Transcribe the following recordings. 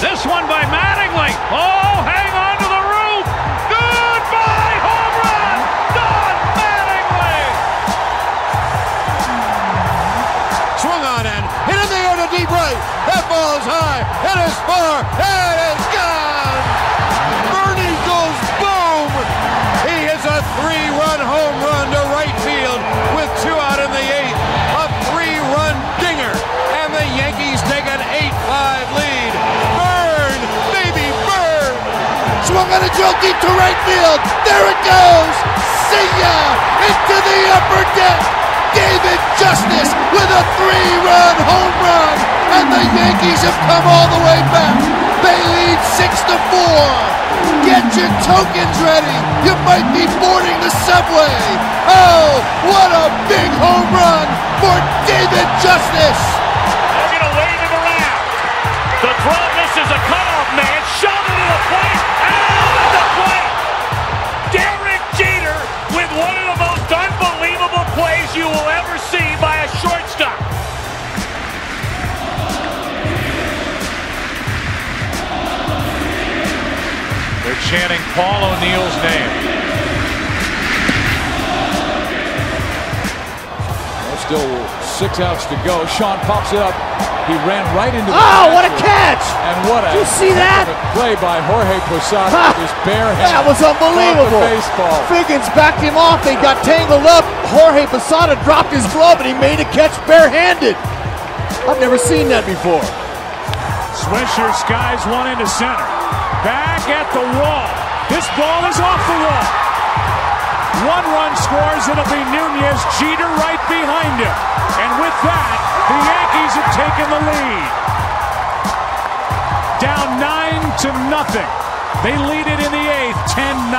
This one by Mattingly. Oh, hang on to the roof. Goodbye, home run. Don Mattingly. Swung on and hit in the air to deep right. That ball is high. It is far. It is Swung on a drill deep to right field. There it goes. See ya into the upper deck. David Justice with a three-run home run, and the Yankees have come all the way back. They lead six to four. Get your tokens ready. You might be boarding the subway. Oh, what a big home run for David Justice. They're to wave him around. The throw misses a cutoff man. Shot into the plate. Chanting Paul O'Neill's name. Still six outs to go. Sean pops it up. He ran right into the Oh, what a catch! And what a Did you see that? play by Jorge Posada Ha! with his bare hand. That was unbelievable. the baseball. Figgins backed him off. They got tangled up. Jorge Posada dropped his glove and he made a catch barehanded. I've never seen that before. Swisher skies one into center. Back at the wall. This ball is off the wall. One run scores. It'll be Nunez. Jeter right behind him. And with that, the Yankees have taken the lead. Down nine to nothing. They lead it in the eighth, 10-9.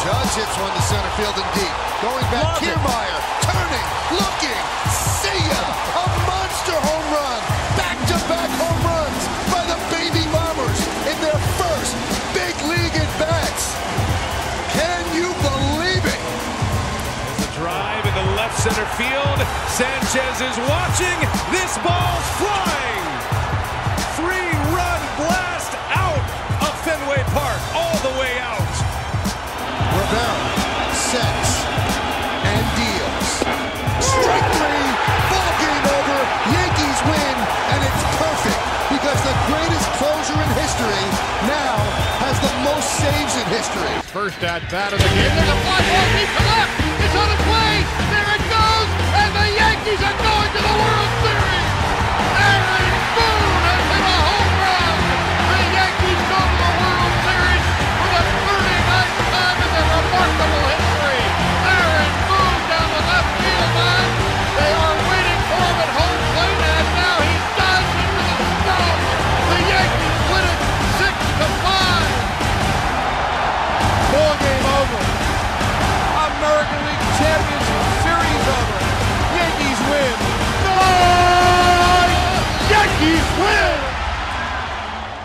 Judge hits one to center field and deep. Going back, Love. Kiermaier, turning, looking, see ya! Center field. Sanchez is watching. This ball's flying. Three-run blast out of Fenway Park, all the way out. Rivera sets and deals. Strike three, ball game over. Yankees win, and it's perfect because the greatest closer in history now has the most saves in history. First at bat of the game. There's a fly ball deep to left. It's on its way. There it goes. And the Yankees are going to the World Series.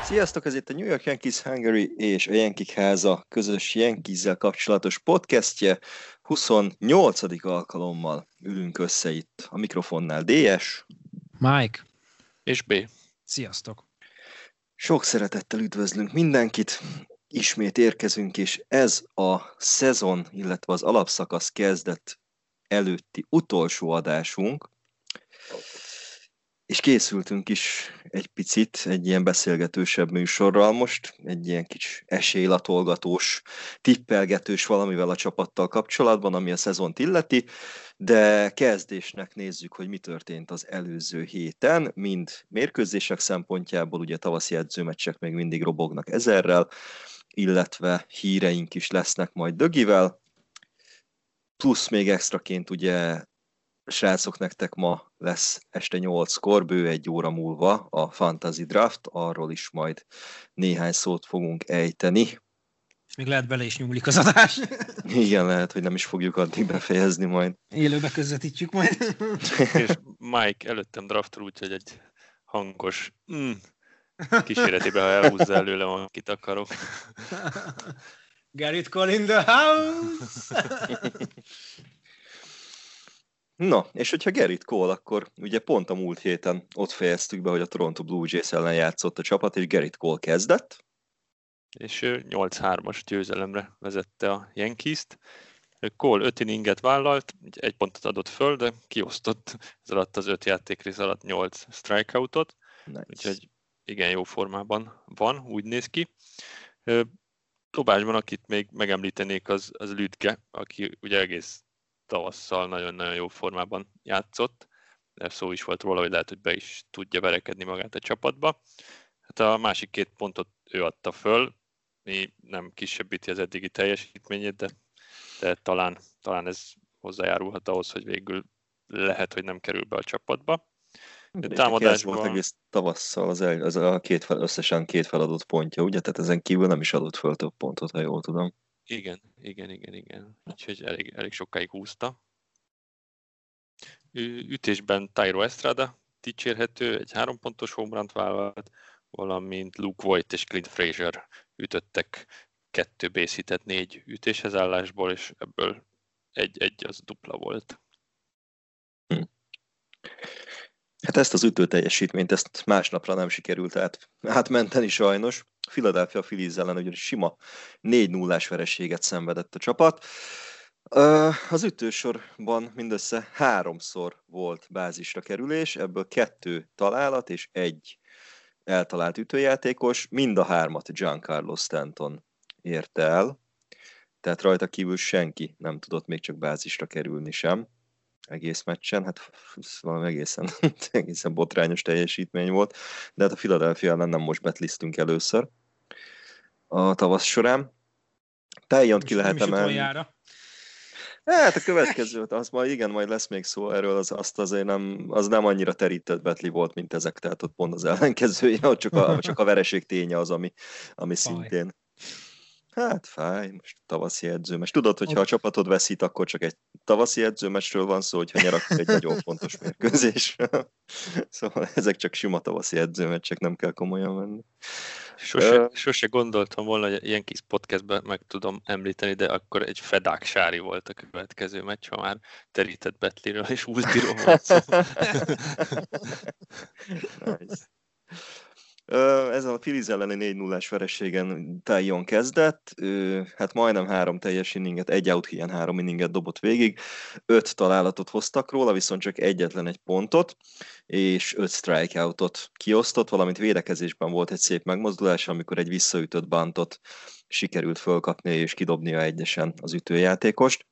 Sziasztok, ez itt a New York Yankees Hungary és a Yankee háza közös Yankees-zel kapcsolatos podcastje. 28. alkalommal ülünk össze itt a mikrofonnál DS. Mike, És B. sziasztok! Sok szeretettel üdvözlünk mindenkit, ismét érkezünk, és ez a szezon, illetve az alapszakasz kezdet előtti utolsó adásunk, és készültünk is egy picit egy ilyen beszélgetősebb műsorral most, egy ilyen kis esélylatolgatós, tippelgetős valamivel a csapattal kapcsolatban, ami a szezont illeti, de kezdésnek nézzük, hogy mi történt az előző héten, mind mérkőzések szempontjából, ugye tavaszi edzőmeccsek még mindig robognak ezerrel, illetve híreink is lesznek majd Dögivel, plusz még extraként ugye srácok, nektek ma lesz este 8-kor, bő egy óra múlva a Fantasy Draft, arról is majd néhány szót fogunk ejteni. És még lehet bele is nyúlik az adás. Igen, lehet, hogy nem is fogjuk addig befejezni majd. Élőbe közvetítjük majd. És Mike előttem draftul, úgyhogy egy hangos mm, kíséretében, ha elhúzza előlem, akit akarok. Garrett Cole in the house! Na, és hogyha Gerrit Cole, akkor ugye pont a múlt héten ott fejeztük be, hogy a Toronto Blue Jays ellen játszott a csapat, és Gerrit Cole kezdett. És 8-3-as győzelemre vezette a Yankees-t. Cole 5 inninget vállalt, egy pontot adott föl, de kiosztott ez alatt az 5 játékrész alatt 8 strikeoutot, Nice. úgyhogy igen jó formában van, úgy néz ki. Dobásban, akit még megemlítenék, az, az Lütke, aki ugye egész tavasszal nagyon-nagyon jó formában játszott, de szó is volt róla, hogy lehet, hogy be is tudja verekedni magát a csapatba. Hát a másik két pontot ő adta föl, mi nem kisebbíti az eddigi teljesítményét, de, de talán, talán ez hozzájárulhat ahhoz, hogy végül lehet, hogy nem kerül be a csapatba. De támadásban... támadásban- volt egész tavasszal az, el, az a két fel, összesen két feladott pontja, ugye? Tehát ezen kívül nem is adott föl több pontot, ha jól tudom. Igen, igen, igen, igen. Úgyhogy elég, elég sokáig húzta. Ütésben Tyro Estrada dicsérhető, egy három pontos homerant vállalt, valamint Luke Voigt és Clint Frazier ütöttek kettő hitet négy ütéshez állásból, és ebből egy-egy az dupla volt. Hát ezt az ütő teljesítményt, ezt másnapra nem sikerült át, átmenteni sajnos. Philadelphia Phillies ellen ugye sima 4 0 vereséget szenvedett a csapat. Az ütősorban mindössze háromszor volt bázisra kerülés, ebből kettő találat és egy eltalált ütőjátékos, mind a hármat Giancarlo Stanton érte el, tehát rajta kívül senki nem tudott még csak bázisra kerülni sem egész meccsen, hát valami egészen, egészen botrányos teljesítmény volt, de hát a Philadelphia ellen nem most betliztünk először a tavasz során. Tájont ki lehet emelni. Hát a következő, az majd igen, majd lesz még szó erről, az, azt azért nem, az nem annyira terített betli volt, mint ezek, tehát ott pont az ellenkezője, csak a, csak a vereség ténye az, ami, ami Fáj. szintén. Hát fáj, most tavaszi edzőmes. Tudod, hogy ha a csapatod veszít, akkor csak egy tavaszi edzőmesről van szó, hogyha nyer, akkor egy nagyon fontos mérkőzés. szóval ezek csak sima tavaszi edzőmeccsek, nem kell komolyan venni. Sose, Ö. sose gondoltam volna, hogy ilyen kis podcastben meg tudom említeni, de akkor egy fedák sári volt a következő meccs, ha már terített Betliről és Ultiról van szó. nice. Ö, Ezzel a Phillies elleni 4 0 vereségen Tajon kezdett, hát majdnem három teljes inninget, egy out hiány három inninget dobott végig, öt találatot hoztak róla, viszont csak egyetlen egy pontot, és öt strikeoutot kiosztott, valamint védekezésben volt egy szép megmozdulás, amikor egy visszaütött bantot sikerült fölkapnia és kidobnia egyesen az ütőjátékost.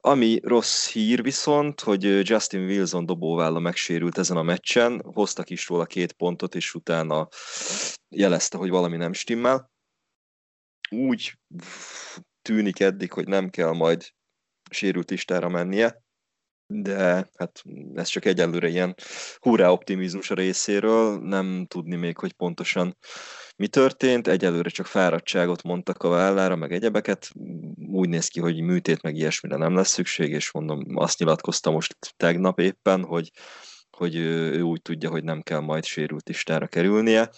Ami rossz hír viszont, hogy Justin Wilson dobóválla megsérült ezen a meccsen, hoztak is róla két pontot, és utána jelezte, hogy valami nem stimmel. Úgy tűnik eddig, hogy nem kell majd sérült listára mennie, de hát ez csak egyelőre ilyen hurrá optimizmus a részéről, nem tudni még, hogy pontosan mi történt, egyelőre csak fáradtságot mondtak a vállára, meg egyebeket, úgy néz ki, hogy műtét meg ilyesmire nem lesz szükség, és mondom, azt nyilatkozta most tegnap éppen, hogy, hogy ő, úgy tudja, hogy nem kell majd sérült listára kerülnie.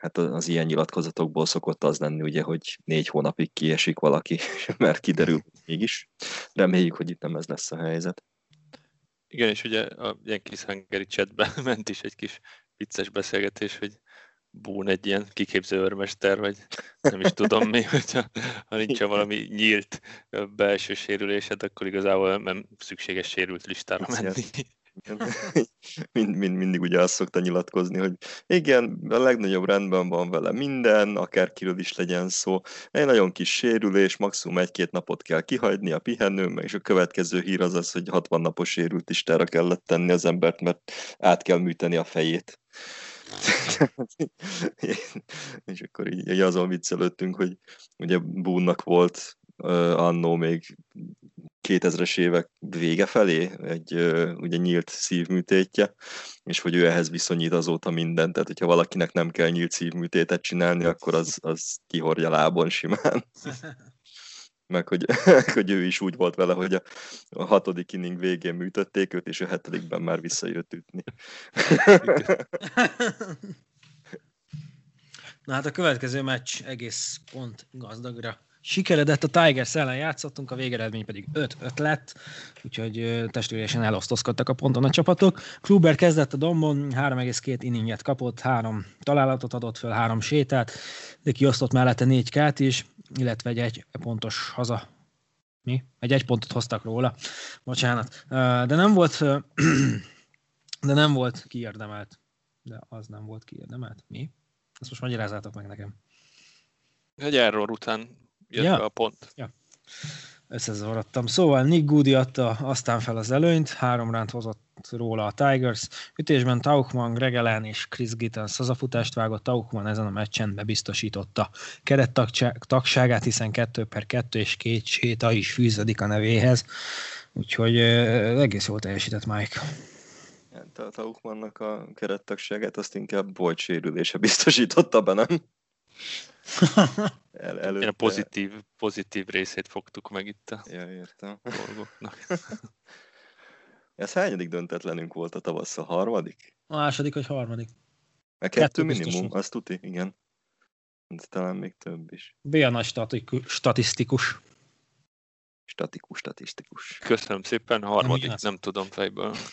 Hát az, ilyen nyilatkozatokból szokott az lenni, ugye, hogy négy hónapig kiesik valaki, mert kiderül mégis. Reméljük, hogy itt nem ez lesz a helyzet. Igen, és ugye a Yankees Hungary chatben ment is egy kis vicces beszélgetés, hogy Boone egy ilyen kiképző örmester, vagy nem is tudom mi, hogyha ha nincsen valami nyílt belső sérülésed, akkor igazából nem szükséges sérült listára menni. mind, mind, mindig ugye azt szokta nyilatkozni, hogy igen, a legnagyobb rendben van vele minden, akárkiről is legyen szó. Egy nagyon kis sérülés, maximum egy-két napot kell kihagyni a pihenőn, és a következő hír az az, hogy 60 napos sérült listára kellett tenni az embert, mert át kell műteni a fejét. és akkor így, így azon viccelődtünk, hogy ugye Boone-nak volt uh, annó még 2000-es évek vége felé egy uh, ugye nyílt szívműtétje, és hogy ő ehhez viszonyít azóta mindent, tehát hogyha valakinek nem kell nyílt szívműtétet csinálni, akkor az, az kihordja lábon simán. Meg hogy, hogy ő is úgy volt vele, hogy a, a hatodik inning végén műtötték őt, és a hetedikben már visszajött ütni. Na hát a következő meccs egész pont gazdagra Sikeredett a Tigers ellen játszottunk, a végeredmény pedig 5-5 lett, úgyhogy ö, testvéresen elosztozkodtak a ponton a csapatok. Kluber kezdett a dombon, 3,2 inninget kapott, három találatot adott föl, három sétát, de kiosztott mellette négy kát is, illetve egy egy pontos haza. Mi? Egy egy pontot hoztak róla. Bocsánat. De nem volt, de nem volt kiérdemelt. De az nem volt kiérdemelt. Mi? Ezt most magyarázzátok meg nekem. Egy error után jött Ja. be a pont. összezavarodtam. Szóval Nick Goody adta aztán fel az előnyt, három ránt hozott róla a Tigers. Ütésben Tauchman, Gregelen és Chris Gittens hazafutást vágott. Tauchman ezen a meccsen bebiztosította kerettagságát, hiszen 2 per 2 és két séta is fűződik a nevéhez. Úgyhogy egész jól teljesített Mike. Hát a Taukmannak a kerettagságát azt inkább volt sérülése biztosította be, nem? El, Én előtte... a pozitív, pozitív részét fogtuk meg itt a Ja, értem. dolgoknak. Ez hányadik döntetlenünk volt a tavasszal? Harmadik? A második vagy harmadik? Mert kettő, Kettő minimum, azt tuti, igen. De talán még több is. B a nagy statiku- statisztikus. Statikus, statisztikus. Köszönöm szépen, a harmadik, ugyanaz. nem tudom fejből.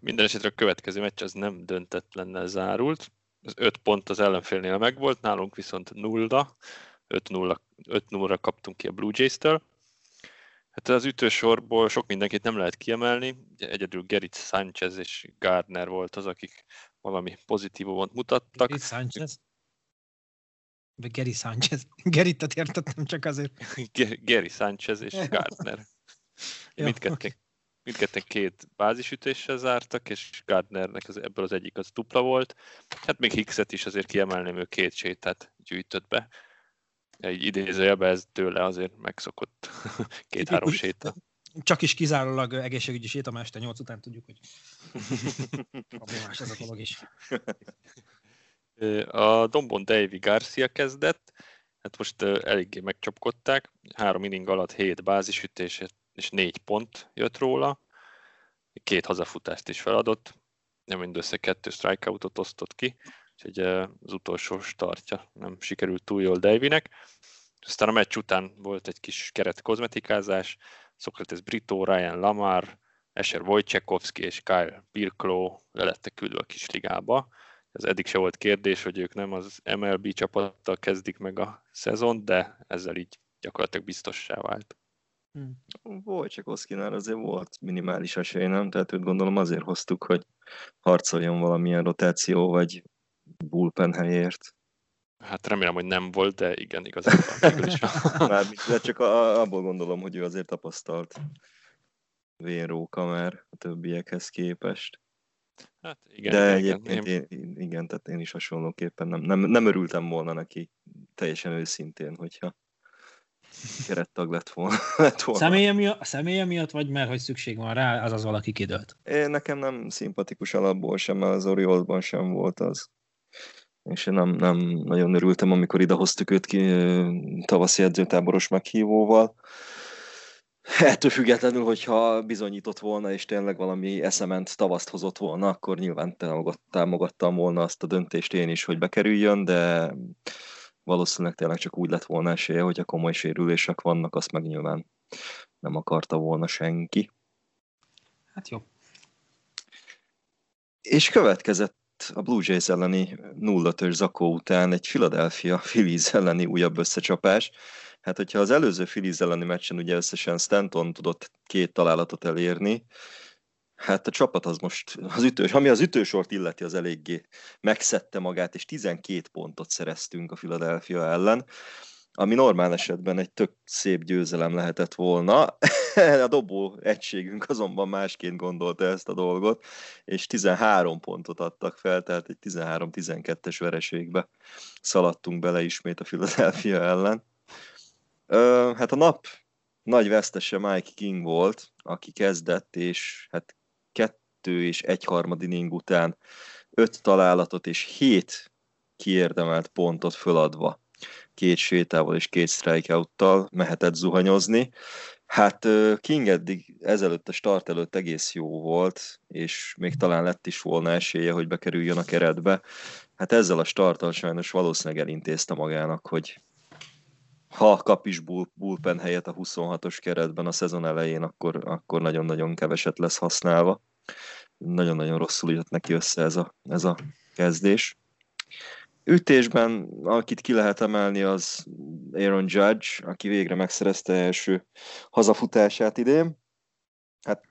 Minden esetre a következő meccs az nem döntetlennel zárult. Az 5 pont az ellenfélnél megvolt, nálunk viszont nulla. 5-0, 5-0-ra kaptunk ki a Blue Jays-től. Hát az ütősorból sok mindenkit nem lehet kiemelni. Egyedül Gerrit Sanchez és Gardner volt az, akik valami pozitívumot mutattak. Gary Sanchez? Vagy Gary Sanchez? Gerittet értettem csak azért. Gary Sanchez és Gardner. Mindketten, mindketten két bázisütéssel zártak, és Gardnernek az, ebből az egyik az dupla volt. Hát még Hickset is azért kiemelném, ő két sétát gyűjtött be. Egy idézőjelben ez tőle azért megszokott két-három séta. Csak is kizárólag egészségügyi séta, mert este 8 után tudjuk, hogy problémás ez a dolog is. A Dombon Davy Garcia kezdett, hát most eléggé megcsapkodták, három inning alatt hét bázisütés és négy pont jött róla, két hazafutást is feladott, nem mindössze kettő strikeoutot osztott ki, úgyhogy az utolsó startja nem sikerült túl jól Davynek. Aztán a meccs után volt egy kis keret kozmetikázás, Socrates Brito, Ryan Lamar, Escher Wojciechowski és Kyle Birklow le lettek küldve a kis ligába. Ez eddig se volt kérdés, hogy ők nem az MLB csapattal kezdik meg a szezon, de ezzel így gyakorlatilag biztossá vált. Volt, csak Oszkinál azért volt minimális esély, nem? Tehát őt gondolom azért hoztuk, hogy harcoljon valamilyen rotáció, vagy bullpen helyért. Hát remélem, hogy nem volt, de igen, igazából is. Mármint, de csak a, abból gondolom, hogy ő azért tapasztalt vénróka már a többiekhez képest. Hát igen, de igen, egyébként igen. én, én, igen, tehát én is hasonlóképpen nem, nem, nem örültem volna neki teljesen őszintén, hogyha kerettag lett volna. Lett volna. Személye miatt, személye miatt, vagy mert hogy szükség van rá, az az valaki kidőlt. Én, nekem nem szimpatikus alapból sem, mert az Oriolsban sem volt az. És én nem, nem nagyon örültem, amikor idehoztuk őt ki tavaszi edzőtáboros meghívóval. Ettől függetlenül, hogyha bizonyított volna, és tényleg valami eszement tavaszt hozott volna, akkor nyilván támogat, támogattam volna azt a döntést én is, hogy bekerüljön, de valószínűleg tényleg csak úgy lett volna esélye, hogyha komoly sérülések vannak, azt meg nyilván nem akarta volna senki. Hát jó. És következett a Blue Jays elleni 0-5-ös zakó után egy Philadelphia Phillies elleni újabb összecsapás. Hát, hogyha az előző Phillies elleni meccsen ugye összesen Stanton tudott két találatot elérni, hát a csapat az most, az ütős, ami az ütősort illeti, az eléggé megszedte magát, és 12 pontot szereztünk a Philadelphia ellen, ami normál esetben egy tök szép győzelem lehetett volna. A dobó egységünk azonban másként gondolta ezt a dolgot, és 13 pontot adtak fel, tehát egy 13-12-es vereségbe szaladtunk bele ismét a Philadelphia ellen. Hát a nap nagy vesztese Mike King volt, aki kezdett, és hát kettő és egy harmad inning után öt találatot és hét kiérdemelt pontot föladva két sétával és két strikeouttal mehetett zuhanyozni. Hát King eddig ezelőtt a start előtt egész jó volt, és még talán lett is volna esélye, hogy bekerüljön a keretbe, hát ezzel a starttal sajnos valószínűleg elintézte magának, hogy ha kap is bull, bullpen helyet a 26-os keretben a szezon elején, akkor, akkor nagyon-nagyon keveset lesz használva. Nagyon-nagyon rosszul jött neki össze ez a, ez a kezdés. Ütésben, akit ki lehet emelni, az Aaron Judge, aki végre megszerezte első hazafutását idén. Hát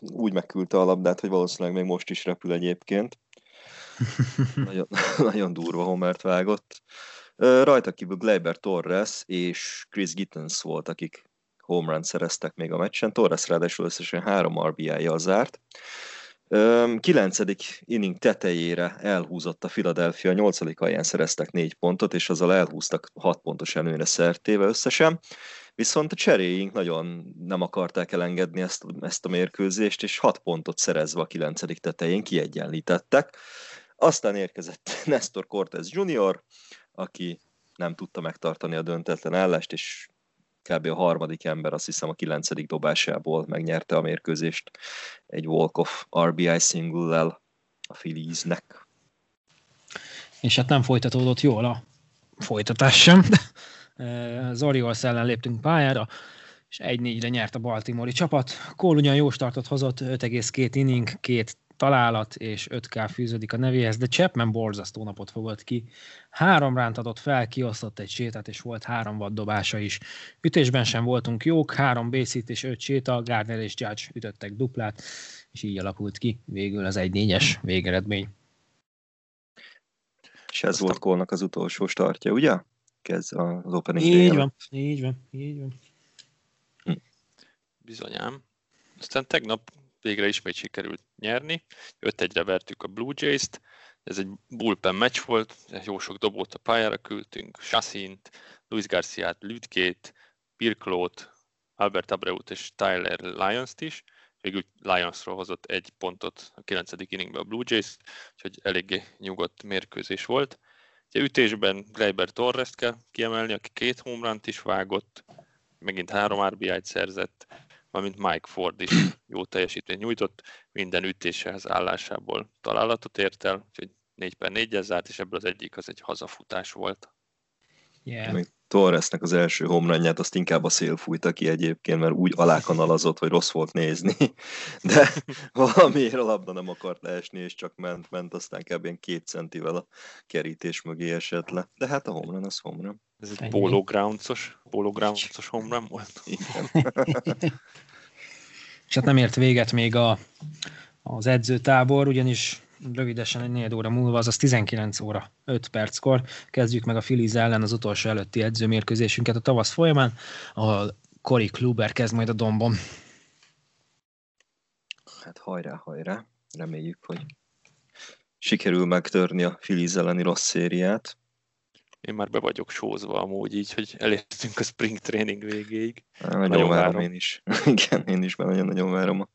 úgy megküldte a labdát, hogy valószínűleg még most is repül egyébként. nagyon, nagyon durva homert vágott. Rajta kívül Gleyber Torres és Chris Gittens volt, akik home run szereztek még a meccsen. Torres ráadásul összesen három RBI-jal zárt. Kilencedik inning tetejére elhúzott a Philadelphia, nyolcadik alján szereztek négy pontot, és azzal elhúztak hat pontos előnyre szertéve összesen. Viszont a cseréink nagyon nem akarták elengedni ezt, ezt a mérkőzést, és hat pontot szerezve a kilencedik tetején kiegyenlítettek. Aztán érkezett Nestor Cortez Jr., aki nem tudta megtartani a döntetlen állást, és kb. a harmadik ember, azt hiszem a kilencedik dobásából megnyerte a mérkőzést egy walk-off RBI single-lel a Philliesnek. És hát nem folytatódott jól a folytatás sem. Az Orioles ellen léptünk pályára, és 1-4-re nyert a Baltimore csapat. Cole ugyan jó startot hozott, 5,2 inning, két találat és 5K fűződik a nevéhez, de Chapman borzasztó napot fogott ki. Három ránt adott fel, kiosztott egy sétát, és volt három vaddobása is. Ütésben sem voltunk jók, három bészít és öt séta, Gardner és Judge ütöttek duplát, és így alakult ki végül az egy négyes végeredmény. És ez volt Kolnak az utolsó startja, ugye? Kezd az opening Így van, így van, így van. Hm. Bizonyám. Aztán tegnap végre ismét sikerült nyerni. 5-1-re vertük a Blue Jays-t, ez egy bullpen meccs volt, jó sok dobót a pályára küldtünk, Chassint, Luis Garciát, Lüdkét, Pirklót, Albert Abreut és Tyler Lyons-t is. Végül Lionsról hozott egy pontot a 9. inningbe a Blue Jays, úgyhogy eléggé nyugodt mérkőzés volt. Ugye ütésben Gleiber Torres-t kell kiemelni, aki két homránt is vágott, megint három RBI-t szerzett, valamint Mike Ford is jó teljesítményt nyújtott, minden ütéséhez állásából találatot ért el, úgyhogy 4 per 4 zárt, és ebből az egyik az egy hazafutás volt. Yeah. Torresnek az első homranját azt inkább a szél fújta ki egyébként, mert úgy alákanalazott, hogy rossz volt nézni, de valamiért a labda nem akart leesni, és csak ment, ment, aztán kb. két centivel a kerítés mögé esett le. De hát a homran az homran. Ez egy polo groundsos homran volt. és hát nem ért véget még a, az edzőtábor, ugyanis rövidesen egy négy óra múlva, azaz 19 óra 5 perckor kezdjük meg a Filiz ellen az utolsó előtti edzőmérkőzésünket a tavasz folyamán, ahol Cory Kluber kezd majd a dombon. Hát hajrá, hajrá. Reméljük, hogy sikerül megtörni a Filiz elleni rossz szériát. Én már be vagyok sózva amúgy így, hogy elértünk a spring training végéig. Nagyon, nagyon várom, várom én is. Igen, én is már nagyon-nagyon várom a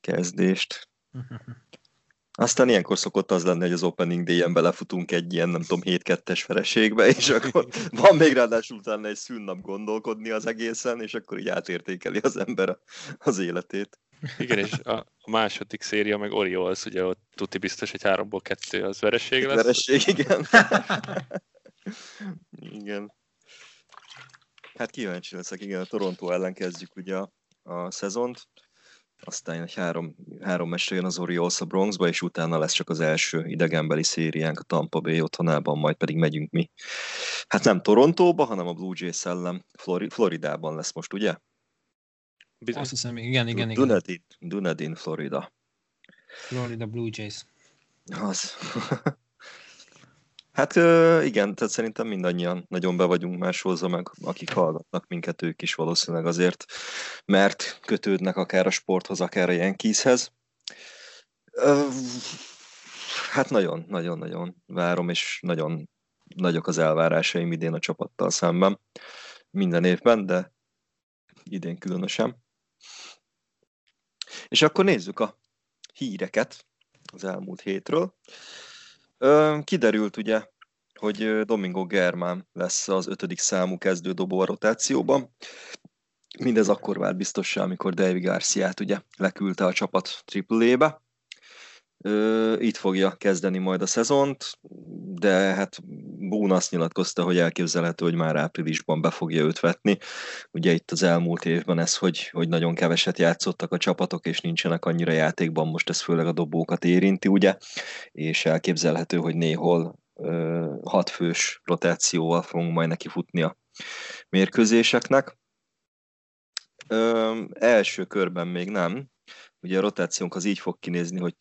kezdést. Aztán ilyenkor szokott az lenni, hogy az opening day-en belefutunk egy ilyen, nem tudom, 7-2-es vereségbe, és akkor van még ráadásul utána egy szűnnap gondolkodni az egészen, és akkor így átértékeli az ember az életét. Igen, és a, második széria meg Orioles, ugye ott tuti biztos, hogy háromból kettő az vereség lesz. Vereség, igen. igen. Hát kíváncsi leszek, igen, a Toronto ellen kezdjük ugye a, a szezont aztán egy három, három mestre jön az Orioles a Bronxba, és utána lesz csak az első idegenbeli szériánk a Tampa Bay otthonában, majd pedig megyünk mi. Hát nem Torontóba, hanem a Blue Jays ellen Flori- Floridában lesz most, ugye? Bizony. Azt hiszem, igen, igen, igen. Dunedin, Dunedin, Florida. Florida Blue Jays. Az. Hát igen, tehát szerintem mindannyian nagyon be vagyunk másolva, meg akik hallgatnak minket, ők is valószínűleg azért, mert kötődnek akár a sporthoz, akár a Yankeeshez. Hát nagyon, nagyon, nagyon várom, és nagyon nagyok az elvárásaim idén a csapattal szemben. Minden évben, de idén különösen. És akkor nézzük a híreket az elmúlt hétről. Kiderült ugye, hogy Domingo Germán lesz az ötödik számú kezdődobó a rotációban. Mindez akkor vált biztossá, amikor David Garciát ugye leküldte a csapat AAA-be. Ö, itt fogja kezdeni majd a szezont, de hát Boone azt nyilatkozta, hogy elképzelhető, hogy már áprilisban be fogja őt vetni. Ugye itt az elmúlt évben ez, hogy, hogy nagyon keveset játszottak a csapatok, és nincsenek annyira játékban, most ez főleg a dobókat érinti, ugye, és elképzelhető, hogy néhol hatfős rotációval fogunk majd neki futni a mérkőzéseknek. Ö, első körben még nem. Ugye a rotációnk az így fog kinézni, hogy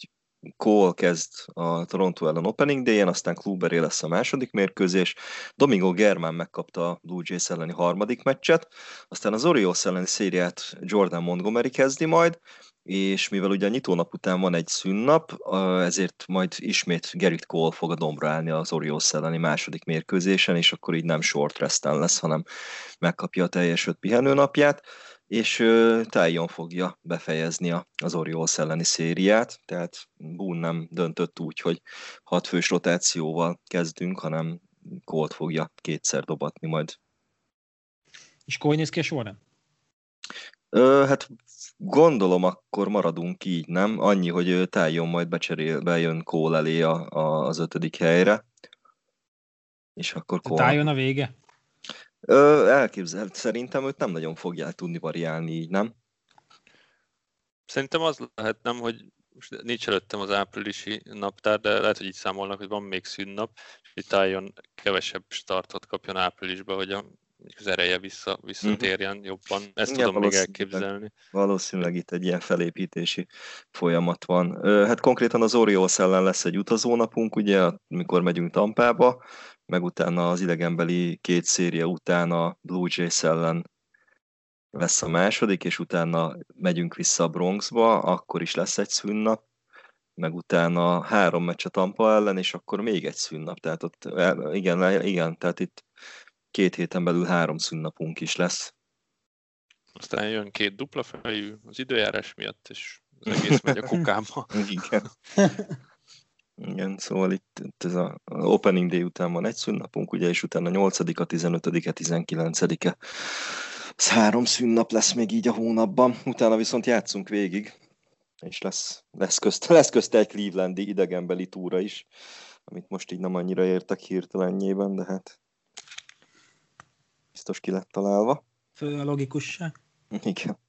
Cole kezd a Toronto ellen opening day aztán Kluberé lesz a második mérkőzés, Domingo Germán megkapta a Blue Jays elleni harmadik meccset, aztán az Orioles elleni szériát Jordan Montgomery kezdi majd, és mivel ugye a nyitónap után van egy szünnap, ezért majd ismét Gerrit Cole fog a dombra állni az Orioles elleni második mérkőzésen, és akkor így nem short resten lesz, hanem megkapja a teljes öt pihenőnapját és Tájon fogja befejezni az Orioles elleni szériát, tehát Boone nem döntött úgy, hogy hat fős rotációval kezdünk, hanem Colt fogja kétszer dobatni majd. És Cole néz ki a során? Ö, hát gondolom akkor maradunk így, nem? Annyi, hogy Tájon majd becserél, bejön Cole elé a, a, az ötödik helyre. És akkor Cole... Tájon a vége? Ö, elképzelt, szerintem őt nem nagyon fogják tudni variálni így, nem? Szerintem az lehet, nem, hogy most nincs előttem az áprilisi naptár, de lehet, hogy így számolnak, hogy van még szünnap, és itt álljon kevesebb startot kapjon áprilisba, hogy a, az ereje vissza, visszatérjen mm-hmm. jobban. Ezt Igen, tudom még elképzelni. Valószínűleg itt egy ilyen felépítési folyamat van. Hát konkrétan az Orioles ellen lesz egy utazónapunk, ugye, amikor megyünk Tampába, meg utána az idegenbeli két széria után a Blue Jays ellen lesz a második, és utána megyünk vissza a Bronxba, akkor is lesz egy szünnap, meg utána három meccs a Tampa ellen, és akkor még egy szünnap. Tehát ott, igen, igen, tehát itt két héten belül három szünnapunk is lesz. Aztán jön két dupla fejű az időjárás miatt, és az egész megy a kukába. igen. Igen, szóval itt, itt ez a, a opening day után van egy szünnapunk, ugye, és utána 8-a, 15-e, 19-e. Ez három szünnap lesz még így a hónapban, utána viszont játszunk végig, és lesz, lesz, közt, lesz közt egy Clevelandi idegenbeli túra is, amit most így nem annyira értek hirtelenjében, de hát biztos ki lett találva. Fő a logikusság. Igen.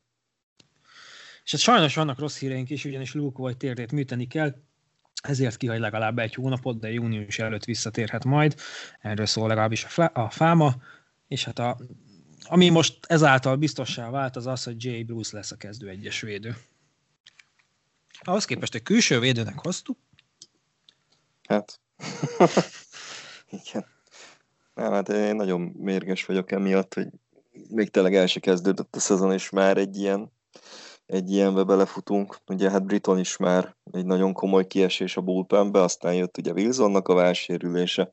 És hát sajnos vannak rossz híreink is, ugyanis Luke vagy térdét műteni kell, ezért kihagy legalább egy hónapot, de június előtt visszatérhet majd. Erről szól legalábbis a, a fáma, és hát a, ami most ezáltal biztossá vált, az az, hogy Jay Bruce lesz a kezdő egyes védő. Ahhoz képest egy külső védőnek hoztuk. Hát, igen. Nem, hát én nagyon mérges vagyok emiatt, hogy még tényleg el se kezdődött a szezon, és már egy ilyen egy ilyenbe belefutunk. Ugye hát Briton is már egy nagyon komoly kiesés a bullpenbe, aztán jött ugye Wilsonnak a válsérülése,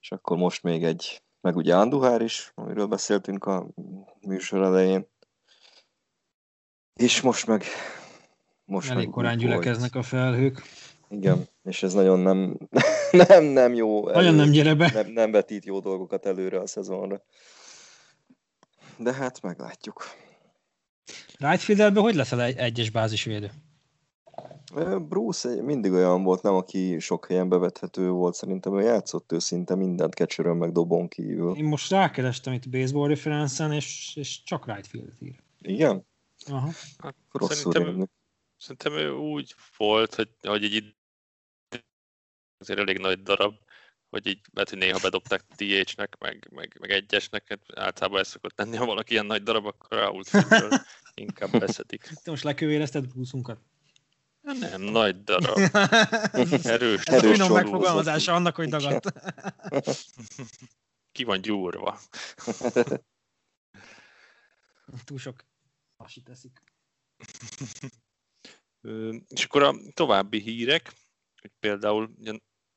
és akkor most még egy, meg ugye Anduhár is, amiről beszéltünk a műsor elején. És most meg... Most Elég meg korán gyülekeznek a felhők. Igen, és ez nagyon nem, nem, nem jó. Nagyon nem gyere be. Nem, nem vetít jó dolgokat előre a szezonra. De hát meglátjuk. Right fielderben hogy leszel egy egyes bázisvédő? Bruce mindig olyan volt, nem aki sok helyen bevethető volt, szerintem ő játszott ő szinte mindent catcherön meg dobon kívül. Én most rákerestem itt baseball referencen, és, és csak right fieldet ír. Igen? Aha. Hát, szerintem, szerintem ő úgy volt, hogy, hogy egy azért elég nagy darab, hogy így lehet, hogy néha bedobták DH-nek, meg, meg, meg egyesnek, hát általában ez szokott lenni, ha valaki ilyen nagy darab, akkor Raúl inkább beszedik. Te most lekövérezted búszunkat? Nem, nagy darab. Erős. Ez Erős finom megfogalmazása annak, hogy dagadt. Ki van gyúrva. Túl sok hasi teszik. És akkor a további hírek, hogy például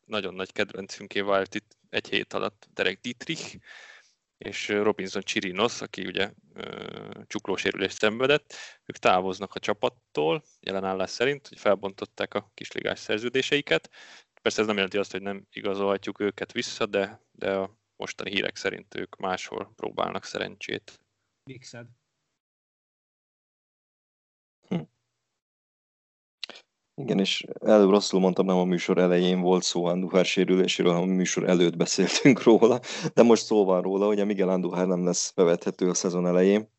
nagyon nagy kedvencünké vált itt egy hét alatt Derek Dietrich, és Robinson Chirinos, aki ugye csuklósérülést szenvedett, ők távoznak a csapattól, jelenállás szerint, hogy felbontották a kisligás szerződéseiket. Persze ez nem jelenti azt, hogy nem igazolhatjuk őket vissza, de, de a mostani hírek szerint ők máshol próbálnak szerencsét. Hm. Igen, és előbb rosszul mondtam, nem a műsor elején volt szó Anduhár sérüléséről, hanem a műsor előtt beszéltünk róla, de most szó van róla, hogy a Miguel Anduhár nem lesz bevethető a szezon elején,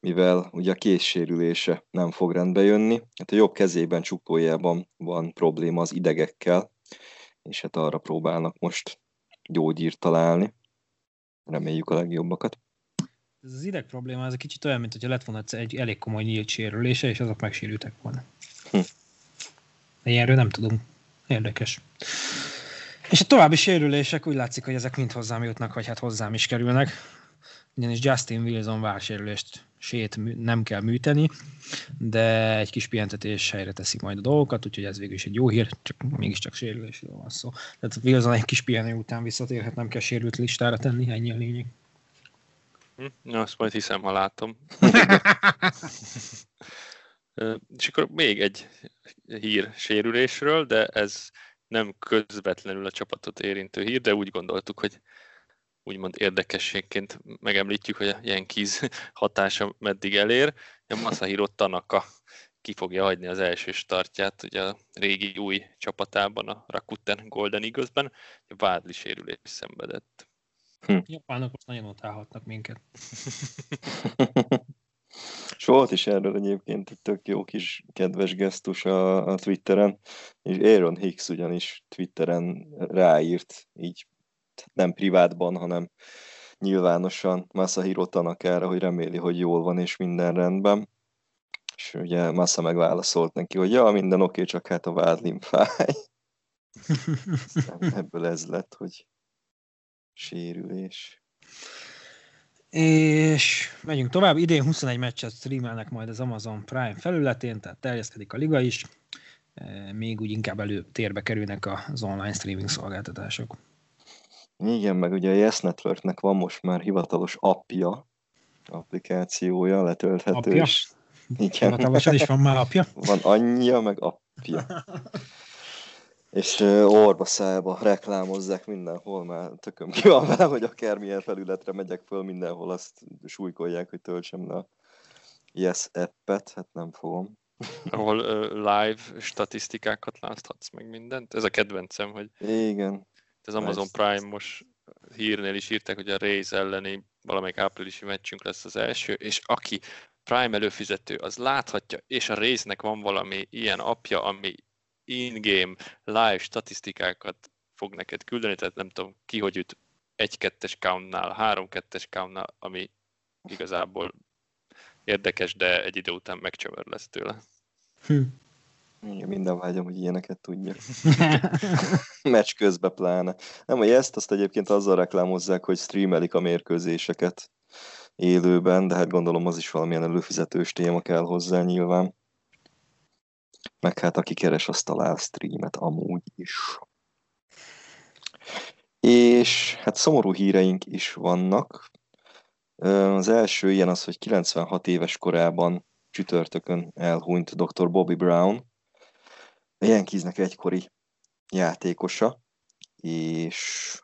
mivel ugye a készsérülése nem fog rendbe jönni. Hát a jobb kezében, csukójában van probléma az idegekkel, és hát arra próbálnak most gyógyírt találni. Reméljük a legjobbakat. Ez az ideg probléma, ez egy kicsit olyan, mint hogyha lett volna egy elég komoly nyílt sérülése, és azok megsérültek volna. Hm. De ilyenről nem tudunk. Érdekes. És a további sérülések úgy látszik, hogy ezek mind hozzám jutnak, vagy hát hozzám is kerülnek. Ugyanis Justin Wilson vársérülést sét nem kell műteni, de egy kis pihentetés helyre teszi majd a dolgokat, úgyhogy ez végül is egy jó hír, csak mégiscsak sérülésről van szó. Tehát Wilson egy kis pihenő után visszatérhet, nem kell sérült listára tenni, ennyi a lényeg. Hm, azt majd hiszem, ha látom. És akkor még egy hír sérülésről, de ez nem közvetlenül a csapatot érintő hír, de úgy gondoltuk, hogy úgymond érdekességként megemlítjük, hogy a Yankees hatása meddig elér. A Masahiro Tanaka ki fogja hagyni az első startját ugye a régi új csapatában, a Rakuten Golden Eagles-ben, vádli sérülés szenvedett. Hm. Japánok most nagyon utálhatnak minket. És volt is erről egyébként egy tök jó kis kedves gesztus a, a Twitteren, és Aaron Hicks ugyanis Twitteren ráírt, így nem privátban, hanem nyilvánosan Masahiro Tanakára, hogy reméli, hogy jól van és minden rendben. És ugye Massa megválaszolt neki, hogy ja, minden oké, csak hát a vádlim fáj. Ebből ez lett, hogy sérülés. És megyünk tovább. Idén 21 meccset streamelnek majd az Amazon Prime felületén, tehát terjeszkedik a liga is. E, még úgy inkább előtérbe kerülnek az online streaming szolgáltatások. Igen, meg ugye a Yes Networknek van most már hivatalos appja, applikációja, letölthető. Appja? Igen. Hivatalosan is van már appja? Van anyja, meg appja. és orba szájba reklámozzák mindenhol, már tököm ki van vele, hogy akármilyen felületre megyek föl, mindenhol azt súlykolják, hogy töltsem le a Yes appet, hát nem fogom. Ahol uh, live statisztikákat láthatsz meg mindent. Ez a kedvencem, hogy igen. Az Amazon Prime most hírnél is írták, hogy a Raze elleni valamelyik áprilisi meccsünk lesz az első, és aki Prime előfizető, az láthatja, és a Raze-nek van valami ilyen apja, ami in-game live statisztikákat fog neked küldeni, tehát nem tudom ki, hogy üt egy-kettes countnál, három-kettes countnál, ami igazából érdekes, de egy idő után megcsömör lesz tőle. Hm. Igen, minden vágyom, hogy ilyeneket tudjak. Meccs közben pláne. Nem, hogy ezt azt egyébként azzal reklámozzák, hogy streamelik a mérkőzéseket élőben, de hát gondolom az is valamilyen előfizetős téma kell hozzá nyilván. Meg hát aki keres, azt talál streamet amúgy is. És hát szomorú híreink is vannak. Az első ilyen az, hogy 96 éves korában csütörtökön elhunyt dr. Bobby Brown, a Yankeesnek egykori játékosa, és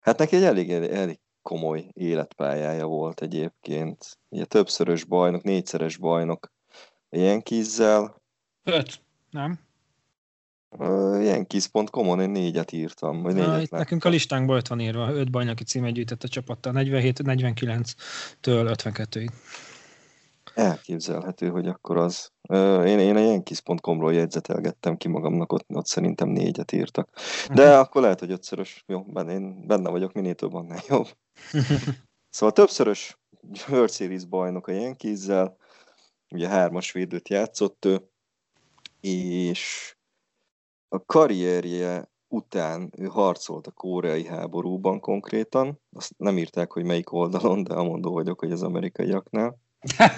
hát neki egy elég, elég komoly életpályája volt egyébként. Ugye többszörös bajnok, négyszeres bajnok a Yankees-zel, Öt, nem? Uh, Yankees.com-on én négyet írtam. Vagy négyet itt nekünk a listánkban öt van írva, öt bajnoki címet gyűjtett a csapattal, 47-49-től 52-ig. Elképzelhető, hogy akkor az. Én, én a Yankees.com-ról jegyzetelgettem ki magamnak, ott, ott szerintem négyet írtak. De uh-huh. akkor lehet, hogy ötszörös. Jó, benne, én benne vagyok, minél több, annál jobb. szóval többszörös World Series bajnok a Yankees-zel, ugye hármas védőt játszott ő, és a karrierje után ő harcolt a koreai háborúban konkrétan. Azt nem írták, hogy melyik oldalon, de amondó vagyok, hogy az amerikaiaknál.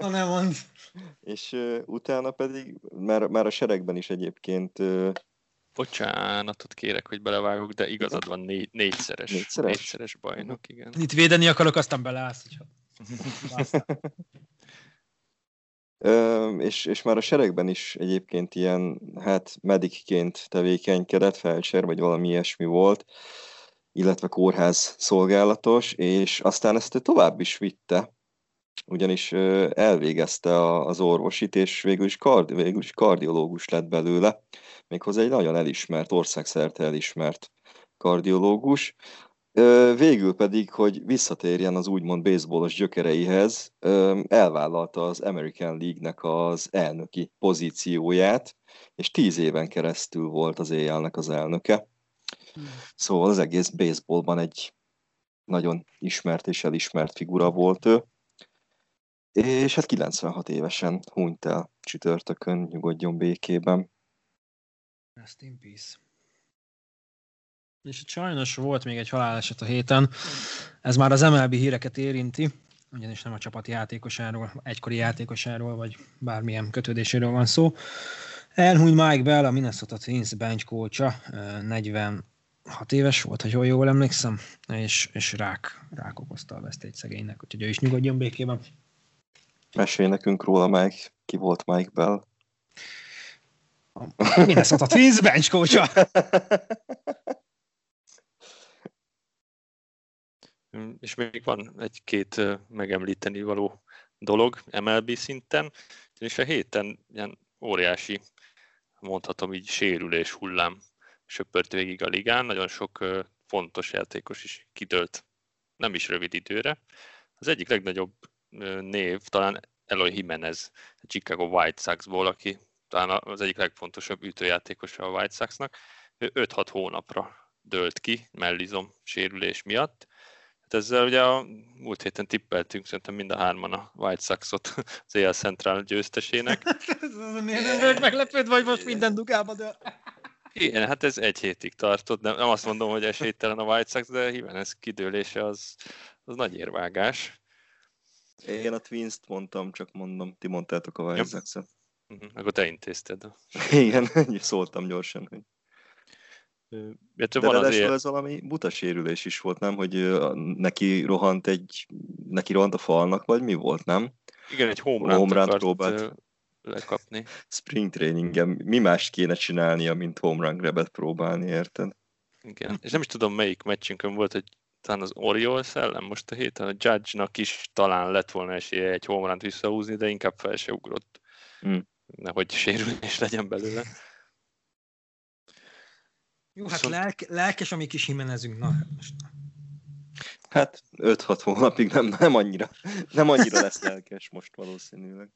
Ha nem mond. És uh, utána pedig, már, már a seregben is egyébként... Uh, Bocsánatot kérek, hogy belevágok, de igazad van, négy, négyszeres, négyszeres, négyszeres bajnok, igen. Itt védeni akarok, aztán beleállsz. és, és már a seregben is egyébként ilyen, hát medikként tevékenykedett, felcser, vagy valami ilyesmi volt, illetve kórház szolgálatos, és aztán ezt tovább is vitte, ugyanis elvégezte az orvosit, és végül is, kardi, végül is kardiológus lett belőle, méghozzá egy nagyon elismert, országszerte elismert kardiológus. Végül pedig, hogy visszatérjen az úgymond baseballos gyökereihez, elvállalta az American League-nek az elnöki pozícióját, és tíz éven keresztül volt az éjjelnek az elnöke. Hmm. Szóval az egész baseballban egy nagyon ismert és elismert figura volt ő. És hát 96 évesen hunyt el csütörtökön, nyugodjon békében. Rest in peace. És sajnos volt még egy haláleset a héten, ez már az MLB híreket érinti, ugyanis nem a csapati játékosáról, egykori játékosáról, vagy bármilyen kötődéséről van szó. Elhunyt Mike Bell, a Minnesota Twins bench coacha, 46 éves volt, ha jól, jól emlékszem, és, és rák, rák okozta a vesztét szegénynek, úgyhogy ő is nyugodjon békében. Mesélj nekünk róla, Mike. Ki volt Mike Bell? A Minnesota Twins bench coacha. És még van egy-két megemlíteni való dolog MLB szinten, és a héten ilyen óriási, mondhatom így, sérülés hullám söpört végig a ligán, nagyon sok fontos játékos is kidőlt nem is rövid időre. Az egyik legnagyobb név talán Eloy Jimenez, a Chicago White Sox-ból, aki talán az egyik legfontosabb ütőjátékosa a White Sox-nak. Ő 5-6 hónapra dőlt ki mellizom sérülés miatt. Hát ezzel ugye a múlt héten tippeltünk szerintem mind a hárman a White Sox-ot az EL Central győztesének. Miért nem vagy meglepődve, vagy most minden dugába de... Igen, hát ez egy hétig tartott, nem, nem azt mondom, hogy esélytelen a White Sox, de Jimenez kidőlése az, az nagy érvágás. Én a Twins-t mondtam, csak mondom, ti mondtátok a White Sox-ot. Uh-huh. Akkor te intézted. Igen, szóltam gyorsan, hogy... De van az ez valami buta sérülés is volt, nem? Hogy neki rohant egy, neki rohant a falnak, vagy mi volt, nem? Igen, egy home run próbált lekapni. Spring trainingen mi más kéne csinálnia, mint home run grabet próbálni, érted? Igen, és nem is tudom melyik meccsünkön volt, hogy talán az Orioles ellen most a héten, a Judge-nak is talán lett volna esélye egy home run visszahúzni, de inkább fel se ugrott. Hmm. Nehogy sérülés legyen belőle. Jó, hát Viszont... lelk, lelkes a mi kis himenezünk, na most. Hát 5-6 hónapig nem, nem, annyira, nem annyira lesz lelkes most valószínűleg.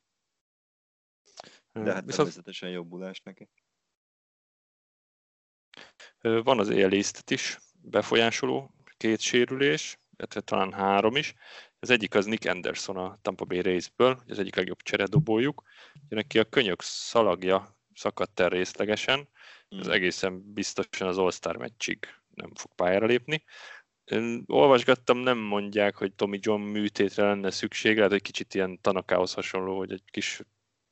De hát Viszont... természetesen jobbulás neki. Van az él is befolyásoló két sérülés, illetve talán három is. Az egyik az Nick Anderson a Tampa Bay Race-ből, az egyik legjobb cseredobójuk. Neki a könyök szalagja szakadt el részlegesen, ez hmm. egészen biztosan az All-Star meccsig nem fog pályára lépni. Én olvasgattam, nem mondják, hogy Tommy John műtétre lenne szükség, lehet, hogy kicsit ilyen tanakához hasonló, hogy egy kis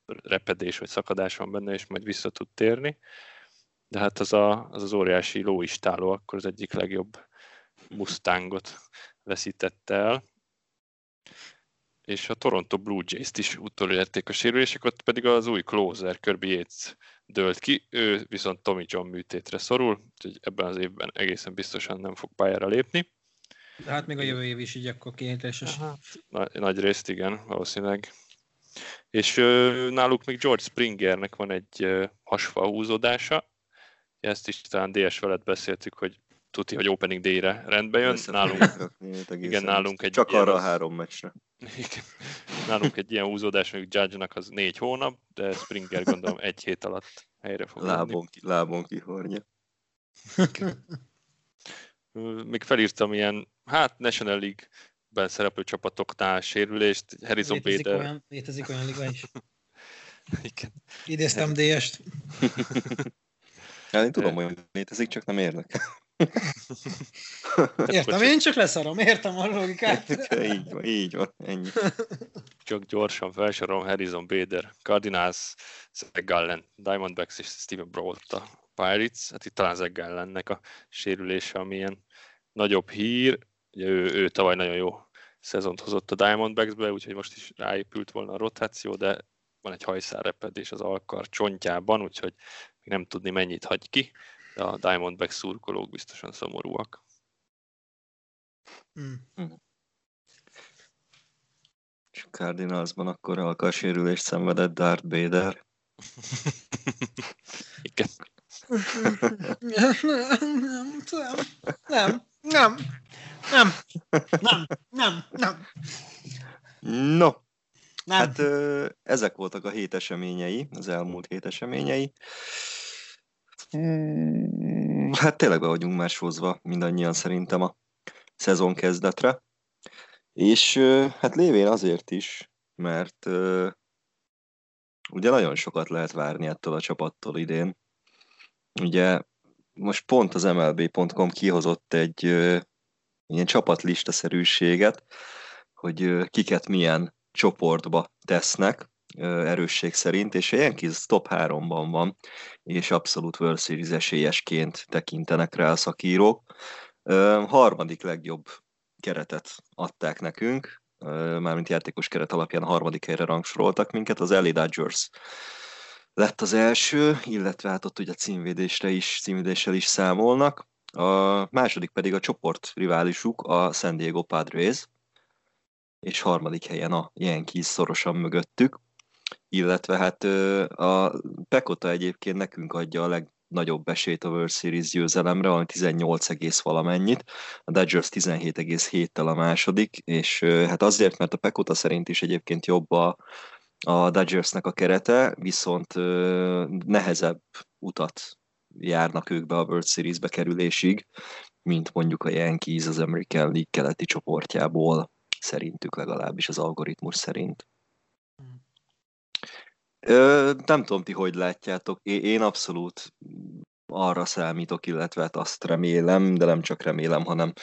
repedés vagy szakadás van benne, és majd vissza tud térni. De hát az a, az, az óriási lóistáló akkor az egyik legjobb Mustangot veszítette el. És a Toronto Blue Jays-t is utolérték a sérülések, ott pedig az új closer Kirby Yates dőlt ki, ő viszont Tommy John műtétre szorul, úgyhogy ebben az évben egészen biztosan nem fog pályára lépni. De hát még a jövő év is így akkor kihétéses. Nagy, nagy részt igen, valószínűleg. És ö, náluk még George Springernek van egy ö, hasfa húzódása. Ezt is talán DS veled beszéltük, hogy tuti, hogy opening day-re rendbe jön. Nálunk, igen, nálunk egy Csak arra a három meccsre. Igen. Nálunk egy ilyen húzódás, mondjuk Judge-nak az négy hónap, de Springer gondolom egy hét alatt helyre fog Lábon, ki, lábon kihornya. Még felírtam ilyen, hát National League-ben szereplő csapatoknál sérülést, Harrison létezik Bader. Olyan, létezik olyan liga is. Igen. Idéztem DS-t. Hát én tudom, hogy létezik, csak nem érdekel. Értem, én csak leszarom, értem a logikát. így van, így van, ennyi. Csak gyorsan felsorolom Harrison Bader, Cardinals, Zach Gallen, Diamondbacks és Steven Brault a Pirates. Hát itt talán Zach Gallennek a sérülése, amilyen nagyobb hír. Ugye ő, ő tavaly nagyon jó szezont hozott a Diamondbacksbe, úgyhogy most is ráépült volna a rotáció, de van egy hajszárrepedés az alkar csontjában, úgyhogy még nem tudni mennyit hagy ki de a Diamondback szurkolók biztosan szomorúak. Mm. Cardinalsban akkor alkalsérülést szenvedett Darth Vader. Igen. nem, nem, nem, nem, nem, nem, No, nem. hát ö, ezek voltak a hét eseményei, az elmúlt hét eseményei. Mm, Hát tényleg be vagyunk már sózva mindannyian szerintem a szezon kezdetre. És hát lévén azért is, mert ugye nagyon sokat lehet várni ettől a csapattól idén. Ugye most pont az MLB.com kihozott egy ilyen csapatlistaszerűséget, hogy kiket milyen csoportba tesznek erősség szerint, és a Yankees top 3-ban van, és abszolút World Series esélyesként tekintenek rá a szakírók. Harmadik legjobb keretet adták nekünk, mármint játékos keret alapján a harmadik helyre rangsoroltak minket, az LA Dodgers lett az első, illetve hát ott ugye címvédésre is, címvédéssel is számolnak. A második pedig a csoport riválisuk, a San Diego Padres, és harmadik helyen a Yankees szorosan mögöttük, illetve hát a Pekota egyébként nekünk adja a legnagyobb esélyt a World Series győzelemre, ami 18, egész valamennyit, a Dodgers 17,7-tel a második, és hát azért, mert a Pekota szerint is egyébként jobb a, a Dodgersnek a kerete, viszont nehezebb utat járnak ők be a World Series-be kerülésig, mint mondjuk a Yankees az American League keleti csoportjából, szerintük legalábbis az algoritmus szerint. Ö, nem tudom ti, hogy látjátok. Én, abszolút arra számítok, illetve hát azt remélem, de nem csak remélem, hanem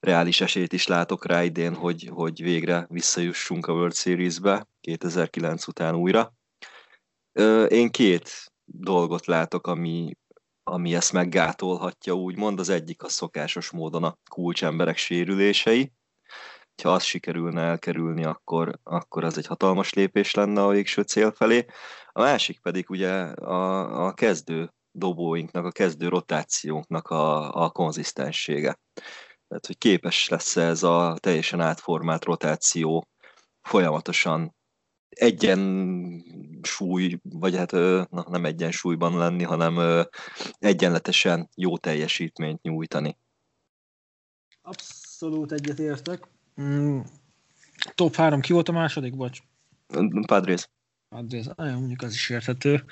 reális esélyt is látok rá idén, hogy, hogy végre visszajussunk a World Series-be 2009 után újra. Ö, én két dolgot látok, ami, ami ezt meggátolhatja, úgymond. Az egyik a szokásos módon a kulcsemberek sérülései. Ha azt sikerülne elkerülni, akkor, akkor az egy hatalmas lépés lenne a végső cél felé. A másik pedig ugye a, a kezdő dobóinknak, a kezdő rotációnknak a, a konzisztensége. Tehát, hogy képes lesz ez a teljesen átformált rotáció folyamatosan egyensúly, vagy hát na, nem egyensúlyban lenni, hanem egyenletesen jó teljesítményt nyújtani. Abszolút egyetértek. Mm, top 3, ki volt a második, bocs? Padres. Padres, ah, mondjuk az is érthető.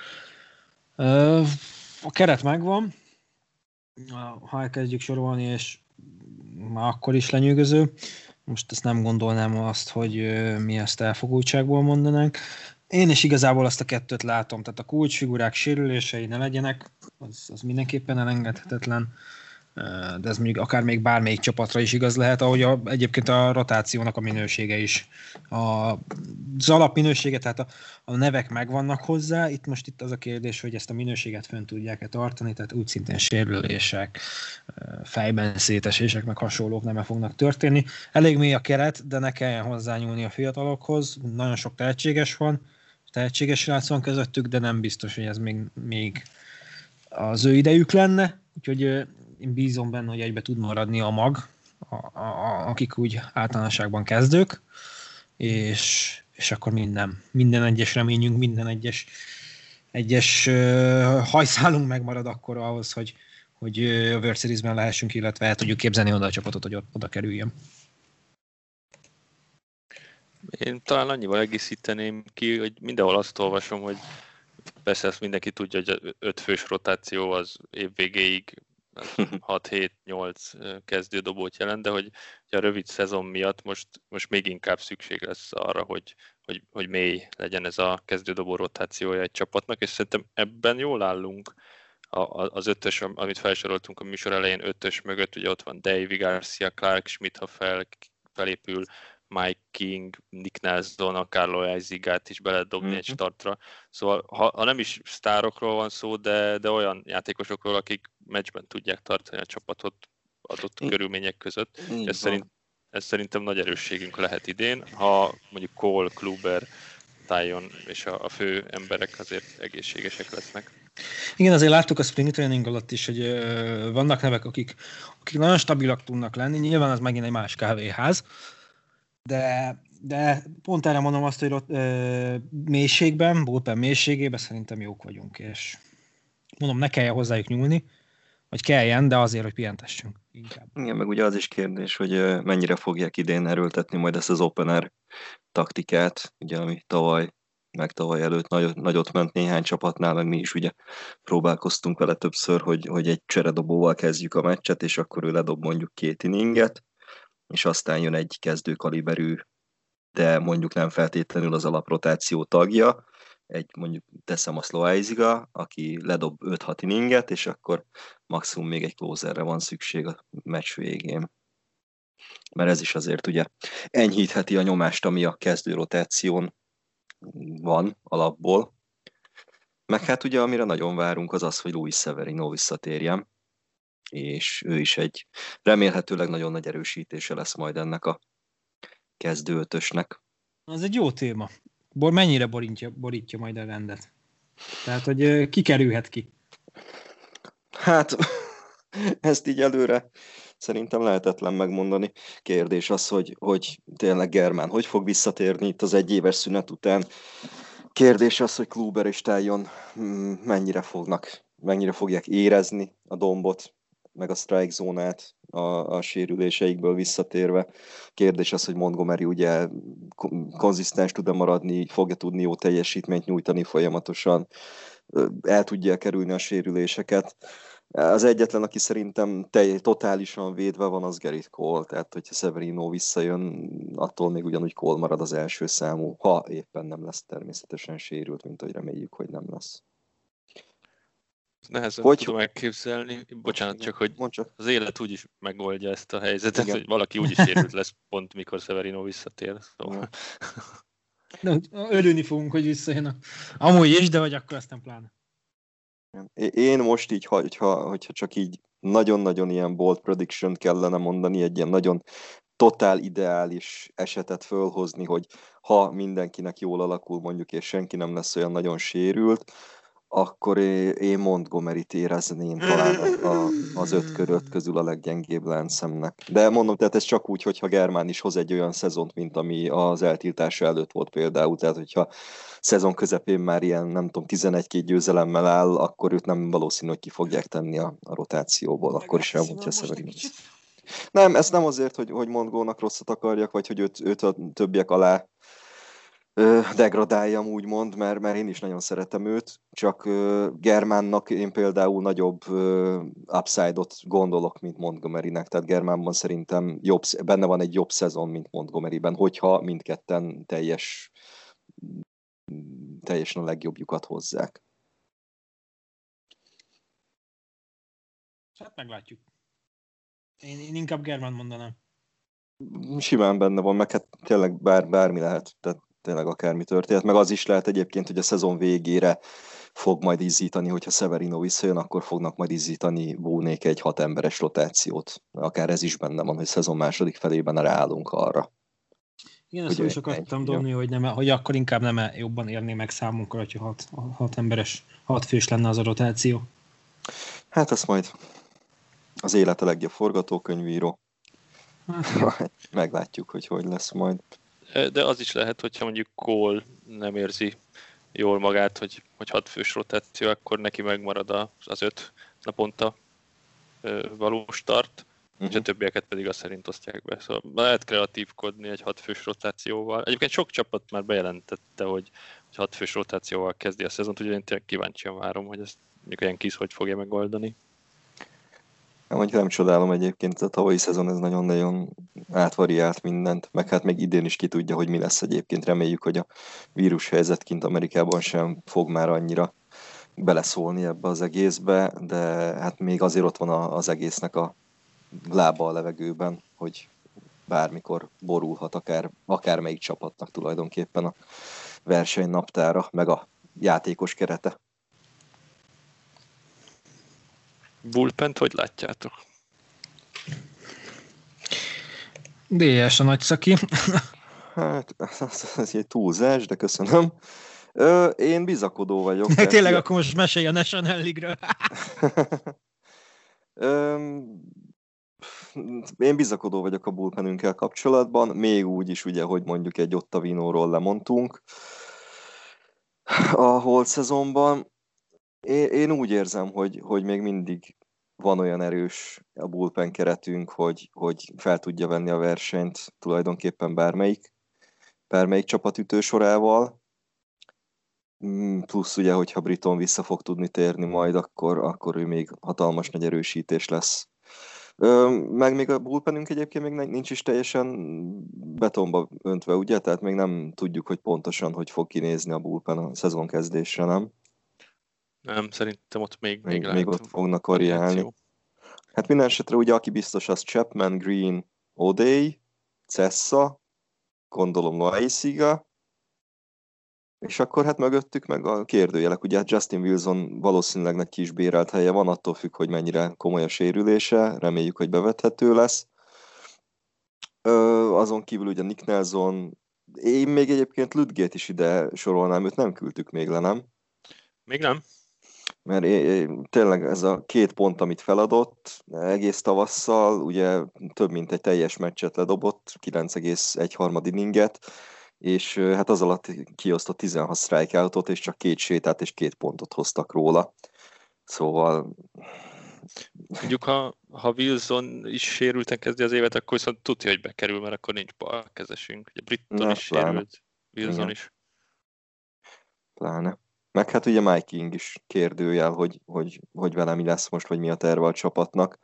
A keret megvan, ha elkezdjük sorolni, és már akkor is lenyűgöző. Most ezt nem gondolnám azt, hogy mi ezt elfogultságból mondanánk. Én is igazából azt a kettőt látom, tehát a kulcsfigurák sérülései ne legyenek, az, az mindenképpen elengedhetetlen de ez mondjuk akár még bármelyik csapatra is igaz lehet, ahogy a, egyébként a rotációnak a minősége is. A, az alapminősége, tehát a, a nevek megvannak hozzá, itt most itt az a kérdés, hogy ezt a minőséget fönn tudják-e tartani, tehát úgy szintén sérülések, fejben szétesések, meg hasonlók nem fognak történni. Elég mély a keret, de ne kelljen hozzányúlni a fiatalokhoz, nagyon sok tehetséges van, tehetséges srác van közöttük, de nem biztos, hogy ez még, még az ő idejük lenne, úgyhogy én bízom benne, hogy egybe tud maradni a mag, a, a, akik úgy általánosságban kezdők, és, és akkor minden, minden egyes reményünk, minden egyes, egyes uh, hajszálunk megmarad akkor ahhoz, hogy, hogy a World Series-ben lehessünk, illetve el tudjuk képzelni oda a csapatot, hogy oda kerüljön. Én talán annyival egészíteném ki, hogy mindenhol azt olvasom, hogy persze ezt mindenki tudja, hogy öt fős rotáció az év végéig 6-7-8 kezdődobót jelent, de hogy, hogy a rövid szezon miatt most, most még inkább szükség lesz arra, hogy, hogy, hogy mély legyen ez a kezdődobó rotációja egy csapatnak, és szerintem ebben jól állunk a, az ötös, amit felsoroltunk a műsor elején, ötös mögött, ugye ott van Davey Garcia, Clark Schmidt, ha fel, felépül, Mike King, Nick Nelson, a Carlo Eizigát is be lehet dobni mm-hmm. egy startra. Szóval ha, ha nem is sztárokról van szó, de, de olyan játékosokról, akik meccsben tudják tartani a csapatot adott mm. körülmények között. Ez, szerint, ez szerintem nagy erősségünk lehet idén, ha mondjuk Cole, Kluber, Tyon és a, a fő emberek azért egészségesek lesznek. Igen, azért láttuk a spring training alatt is, hogy ö, vannak nevek, akik, akik nagyon stabilak tudnak lenni. Nyilván az megint egy más kávéház, de de pont erre mondom azt, hogy ö, mélységben, bullpen mélységében szerintem jók vagyunk, és mondom, ne kelljen hozzájuk nyúlni, vagy kelljen, de azért, hogy pihentessünk inkább. Igen, meg ugye az is kérdés, hogy mennyire fogják idén erőltetni majd ezt az opener taktikát, ugye, ami tavaly meg tavaly előtt nagy, nagyot ment néhány csapatnál, meg mi is ugye próbálkoztunk vele többször, hogy, hogy egy cseredobóval kezdjük a meccset, és akkor ő ledob mondjuk két inninget, és aztán jön egy kezdőkaliberű, de mondjuk nem feltétlenül az alaprotáció tagja, egy mondjuk teszem a Sloaiziga, aki ledob 5-6 inninget, és akkor maximum még egy closerre van szükség a meccs végén. Mert ez is azért ugye enyhítheti a nyomást, ami a kezdő rotáción van alapból. Meg hát ugye amire nagyon várunk az az, hogy Luis Severino visszatérjen, és ő is egy remélhetőleg nagyon nagy erősítése lesz majd ennek a kezdőötösnek. Az egy jó téma. Bor mennyire borítja, borítja majd a rendet? Tehát, hogy ki kerülhet ki? Hát, ezt így előre szerintem lehetetlen megmondani. Kérdés az, hogy, hogy tényleg Germán hogy fog visszatérni itt az egyéves szünet után. Kérdés az, hogy Kluber és Tájon mm, mennyire fognak, mennyire fogják érezni a dombot, meg a strike zónát a, a sérüléseikből visszatérve. Kérdés az, hogy Montgomery ugye konzisztens tud-e maradni, fogja tudni jó teljesítményt nyújtani folyamatosan, el tudja kerülni a sérüléseket. Az egyetlen, aki szerintem tej, totálisan védve van, az Gerrit Cole, tehát hogyha Severino visszajön, attól még ugyanúgy Cole marad az első számú, ha éppen nem lesz természetesen sérült, mint hogy reméljük, hogy nem lesz. Nehezen hogy? tudom elképzelni. Bocsánat, csak hogy csak. az élet úgyis megoldja ezt a helyzetet, Igen. hogy valaki úgyis sérült lesz pont, mikor Severino visszatér. Szóval. De, örülni fogunk, hogy visszajön. Amúgy is, de hogy akkor aztán pláne. Én most így, hogyha, hogyha csak így nagyon-nagyon ilyen bold prediction kellene mondani, egy ilyen nagyon totál ideális esetet fölhozni, hogy ha mindenkinek jól alakul mondjuk, és senki nem lesz olyan nagyon sérült, akkor én Montgomery-t érezném talán a, az öt köröt közül a leggyengébb láncemnek. De mondom, tehát ez csak úgy, hogyha Germán is hoz egy olyan szezont, mint ami az eltiltása előtt volt például, tehát hogyha szezon közepén már ilyen, nem tudom, 11-2 győzelemmel áll, akkor őt nem valószínű, hogy ki fogják tenni a, a rotációból, akkor is elmondja Severin. Nem, ez nem azért, hogy, hogy Montgónak rosszat akarjak, vagy hogy őt, őt a többiek alá degradáljam úgymond, mert, mert én is nagyon szeretem őt, csak Germánnak én például nagyobb upside-ot gondolok, mint Montgomerynek, tehát Germánban szerintem jobb, benne van egy jobb szezon, mint Montgomeryben, hogyha mindketten teljes teljesen a legjobbjukat hozzák. Hát meglátjuk. Én, én inkább Germán mondanám. Simán benne van, meg hát tényleg bár, bármi lehet. Tehát tényleg akármi történt, meg az is lehet egyébként, hogy a szezon végére fog majd izzítani, hogyha Severino visszajön, akkor fognak majd izzítani Bónék egy hat emberes rotációt. Akár ez is benne van, hogy szezon második felében ráállunk arra. Igen, ezt is akartam dobni, hogy, nem, hogy akkor inkább nem jobban érné meg számunkra, hogyha hat, hat emberes, hat fős lenne az a rotáció. Hát ezt majd az élet a legjobb forgatókönyvíró. Hát, Meglátjuk, hogy hogy lesz majd de az is lehet, hogyha mondjuk Cole nem érzi jól magát, hogy, hogy hat fős rotáció, akkor neki megmarad az öt naponta való start, uh-huh. és a mhm. többieket pedig azt szerint osztják be. Szóval lehet kreatívkodni egy hat fős rotációval. Egyébként sok csapat már bejelentette, hogy, hogy hat fős rotációval kezdi a szezont, úgyhogy én tényleg kíváncsian várom, hogy ezt mondjuk olyan kis hogy fogja megoldani. Amúgy nem csodálom egyébként, a tavalyi szezon ez nagyon-nagyon átvariált mindent, meg hát még idén is ki tudja, hogy mi lesz egyébként. Reméljük, hogy a vírus helyzet kint Amerikában sem fog már annyira beleszólni ebbe az egészbe, de hát még azért ott van az egésznek a lába a levegőben, hogy bármikor borulhat akár, akármelyik csapatnak tulajdonképpen a versenynaptára, meg a játékos kerete. Bullpent hogy látjátok? DS a nagy szaki. hát, az, az egy túlzás, de köszönöm. Ö, én bizakodó vagyok. Tényleg, akkor most mesélj a National League-ről. én bizakodó vagyok a bullpenünkkel kapcsolatban, még úgy is ugye, hogy mondjuk egy Ottavinóról lemondtunk a holt szezonban. Én, én úgy érzem, hogy, hogy még mindig van olyan erős a bullpen keretünk, hogy, hogy fel tudja venni a versenyt tulajdonképpen bármelyik, bármelyik csapat ütősorával. Mm, plusz ugye, hogyha Briton vissza fog tudni térni majd, akkor, akkor ő még hatalmas nagy erősítés lesz. Meg még a bullpenünk egyébként még nincs is teljesen betonba öntve, ugye? Tehát még nem tudjuk, hogy pontosan hogy fog kinézni a bullpen a szezon kezdésre, nem? Nem, szerintem ott még, még, még, még ott fognak variálni. Hát minden esetre ugye aki biztos az Chapman, Green, O'Day, Cessa, gondolom Loaisiga, és akkor hát mögöttük meg a kérdőjelek, ugye hát Justin Wilson valószínűleg neki kis bérelt helye van, attól függ, hogy mennyire komoly a sérülése, reméljük, hogy bevethető lesz. Ö, azon kívül ugye Nick Nelson, én még egyébként Ludgét is ide sorolnám, őt nem küldtük még le, nem? Még nem. Mert én, én, tényleg ez a két pont, amit feladott egész tavasszal, ugye több mint egy teljes meccset ledobott, 9,1 harmad inninget, és hát az alatt kiosztott 16 strikeoutot, és csak két sétát és két pontot hoztak róla. Szóval... Mondjuk, ha, ha Wilson is sérülten kezdi az évet, akkor viszont tudja, hogy bekerül, mert akkor nincs balkezesünk. Ugye Britton Na, is pláne. sérült, Wilson Igen. is. Pláne. Meg hát ugye Mike King is kérdőjel, hogy, hogy, hogy vele mi lesz most, vagy mi a terve a csapatnak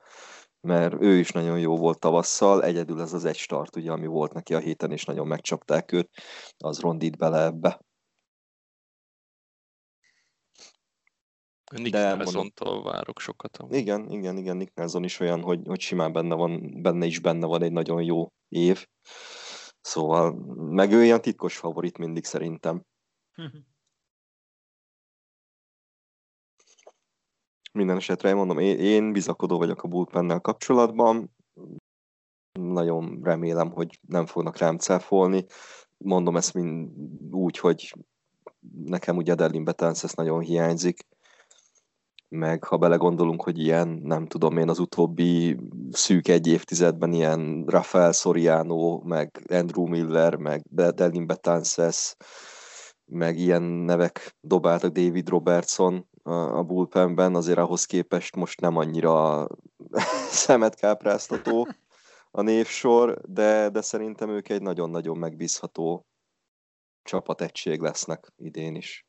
mert ő is nagyon jó volt tavasszal, egyedül ez az egy start, ugye, ami volt neki a héten, és nagyon megcsapták őt, az rondít bele ebbe. Nick Nelson-tól várok sokat. Amúgy. Igen, igen, igen, Nick Nelson is olyan, hogy, hogy simán benne van, benne is benne van egy nagyon jó év. Szóval, meg ő ilyen titkos favorit mindig szerintem. Minden esetre mondom, én, én bizakodó vagyok a bullpennel kapcsolatban. Nagyon remélem, hogy nem fognak rám cáfolni. Mondom ezt mind úgy, hogy nekem ugye Adelin Betances nagyon hiányzik, meg ha belegondolunk, hogy ilyen, nem tudom én, az utóbbi szűk egy évtizedben ilyen Rafael Soriano, meg Andrew Miller, meg Delin Betances, meg ilyen nevek dobáltak David Robertson, a bullpenben, azért ahhoz képest most nem annyira szemet kápráztató a névsor, de, de szerintem ők egy nagyon-nagyon megbízható csapategység lesznek idén is.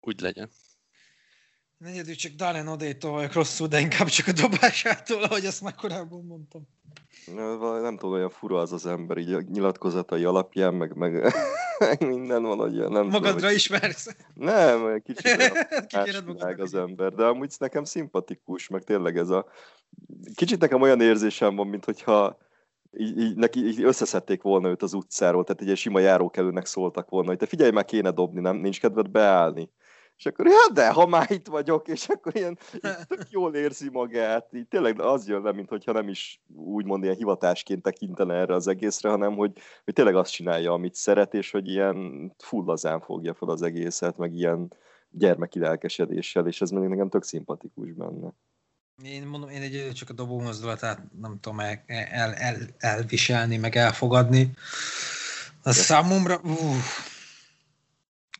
Úgy legyen. Egyedül csak Darren Odétól vagyok rosszul, de inkább csak a dobásától, ahogy azt már korábban mondtam. Nem tudom, olyan fura az az ember, így a nyilatkozatai alapján, meg, meg minden valahogy. Nem Magadra tudom, ismersz? Nem, kicsit olyan az ember, de amúgy nekem szimpatikus, meg tényleg ez a... Kicsit nekem olyan érzésem van, mint hogyha így, így, neki így összeszedték volna őt az utcáról, tehát egy sima járókelőnek szóltak volna, hogy te figyelj, meg kéne dobni, nem? Nincs kedved beállni. És akkor, ja, de ha már itt vagyok, és akkor ilyen tök jól érzi magát. Így tényleg az jön le, mintha nem is úgymond ilyen hivatásként tekintene erre az egészre, hanem hogy, hogy tényleg azt csinálja, amit szeret, és hogy ilyen fullazán fogja fel az egészet, meg ilyen gyermeki lelkesedéssel, és ez még nekem tök szimpatikus benne. Én mondom, én egy csak a dobó mozdulatát nem tudom el, el, el, elviselni, meg elfogadni. A számomra, uff,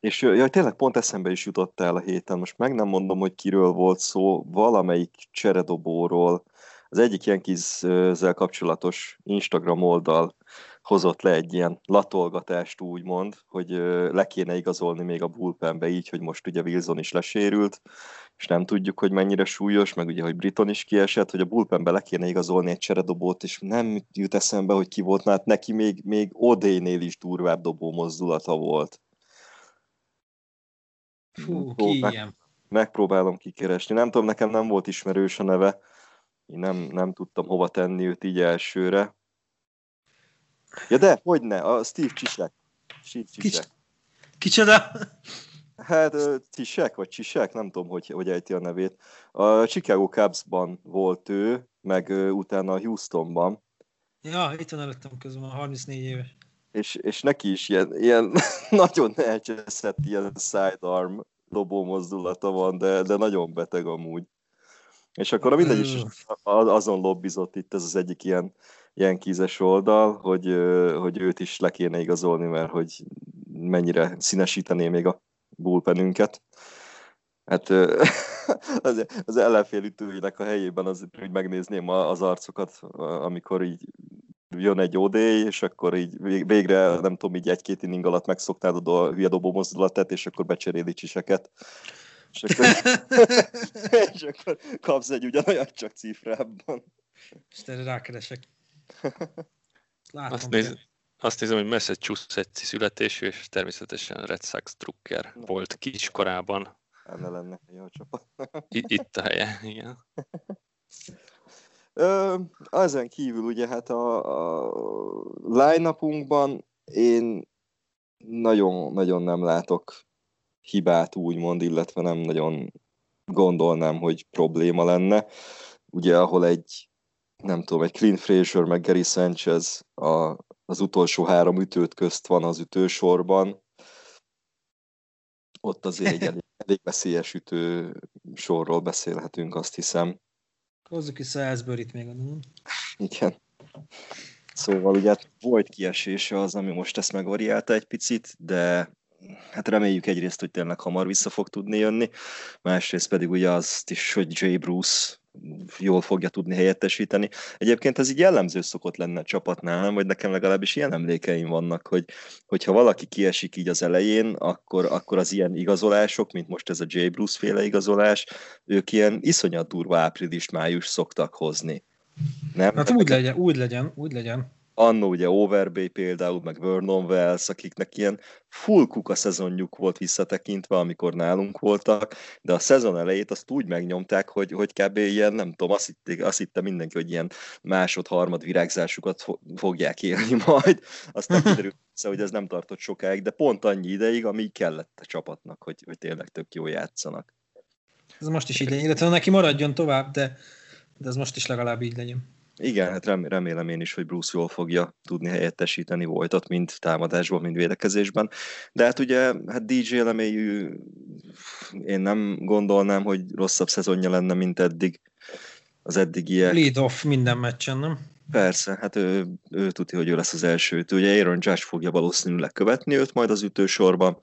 és ja, tényleg pont eszembe is jutott el a héten, most meg nem mondom, hogy kiről volt szó, valamelyik cseredobóról, az egyik ilyen kizzel kapcsolatos Instagram oldal hozott le egy ilyen latolgatást úgymond, hogy le kéne igazolni még a bullpenbe így, hogy most ugye Wilson is lesérült, és nem tudjuk, hogy mennyire súlyos, meg ugye, hogy Briton is kiesett, hogy a bullpenbe le kéne igazolni egy cseredobót, és nem jut eszembe, hogy ki volt, mert neki még, még Odénél is durvább dobó mozdulata volt. Fú, ki meg, ilyen? Megpróbálom kikeresni. Nem tudom, nekem nem volt ismerős a neve. Én nem, nem tudtam hova tenni őt így elsőre. Ja de, hogy ne, a Steve Csisek. Steve Csisek. Kicsoda? Hát Csisek, vagy Csisek, nem tudom, hogy, hogy ejti a nevét. A Chicago Cubs-ban volt ő, meg utána a Houstonban. Ja, itt van előttem közben, 34 éves és, és neki is ilyen, ilyen nagyon elcseszett ilyen sidearm dobó mozdulata van, de, de nagyon beteg amúgy. És akkor a mindegy is azon lobbizott itt ez az egyik ilyen, ilyen kízes oldal, hogy, hogy őt is le kéne igazolni, mert hogy mennyire színesítené még a bullpenünket. Hát az, az ellenfélütőinek a helyében az, hogy megnézném az arcokat, amikor így jön egy OD, és akkor így végre, nem tudom, így egy-két inning alatt megszoknád a hülye dobó mozdulatát, és akkor becseréli csiseket. És akkor, és akkor kapsz egy ugyanolyan csak cifrában. Istenre rákeresek. Látom, azt, néz, azt nézem, hogy Massachusetts születésű, és természetesen Red Sox drukker volt kiskorában. Enne lenne jó csapat. Itt a helye, igen. Ö, ezen kívül ugye hát a, a line én nagyon-nagyon nem látok hibát úgymond, illetve nem nagyon gondolnám, hogy probléma lenne. Ugye ahol egy, nem tudom, egy Clint Frazier meg Gary Sanchez a, az utolsó három ütőt közt van az ütősorban, ott azért egy elég, elég veszélyes ütő sorról beszélhetünk, azt hiszem. Hozzuk ki Salisbury-t még a Igen. Szóval ugye volt kiesése az, ami most ezt megoriálta egy picit, de hát reméljük egyrészt, hogy tényleg hamar vissza fog tudni jönni, másrészt pedig ugye azt is, hogy Jay Bruce jól fogja tudni helyettesíteni. Egyébként ez így jellemző szokott lenne a csapatnál, nem? Vagy nekem legalábbis ilyen emlékeim vannak, hogy hogyha valaki kiesik így az elején, akkor, akkor az ilyen igazolások, mint most ez a Jay Bruce féle igazolás, ők ilyen iszonyat durva április-május szoktak hozni. Nem? Hát úgy legyen, úgy legyen, úgy legyen annó ugye Overbay például, meg Vernon Wells, akiknek ilyen full kuka szezonjuk volt visszatekintve, amikor nálunk voltak, de a szezon elejét azt úgy megnyomták, hogy, hogy kb. ilyen, nem tudom, azt, hitték, azt hitte mindenki, hogy ilyen másod-harmad virágzásukat fogják élni majd. Aztán kiderült, hogy ez nem tartott sokáig, de pont annyi ideig, ami kellett a csapatnak, hogy, hogy tényleg tök jó játszanak. Ez most is így legyen, illetve neki maradjon tovább, de, de ez most is legalább így legyen. Igen, hát remélem én is, hogy Bruce jól fogja tudni helyettesíteni voltat, mind támadásban, mind védekezésben. De hát ugye, hát DJ lemélyű, én nem gondolnám, hogy rosszabb szezonja lenne, mint eddig az eddigiek. Lead off minden meccsen, nem? Persze, hát ő, ő tudja, hogy ő lesz az első. Ugye Aaron Josh fogja valószínűleg követni őt majd az ütősorban.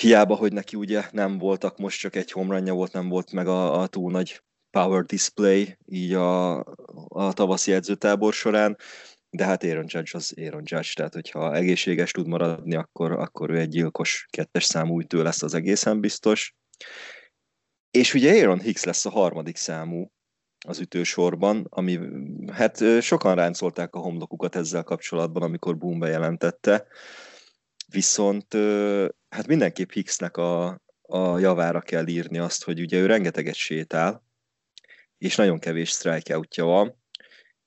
Hiába, hogy neki ugye nem voltak, most csak egy homranja volt, nem volt meg a, a túl nagy power display így a, a tavaszi edzőtábor során, de hát Aaron Judge az Aaron Judge, tehát hogyha egészséges tud maradni, akkor, akkor ő egy gyilkos kettes számú ütő lesz az egészen biztos. És ugye Aaron Hicks lesz a harmadik számú az ütősorban, ami hát sokan ráncolták a homlokukat ezzel kapcsolatban, amikor Boom bejelentette, viszont hát mindenképp Hicksnek a, a javára kell írni azt, hogy ugye ő rengeteget sétál, és nagyon kevés strikeoutja van.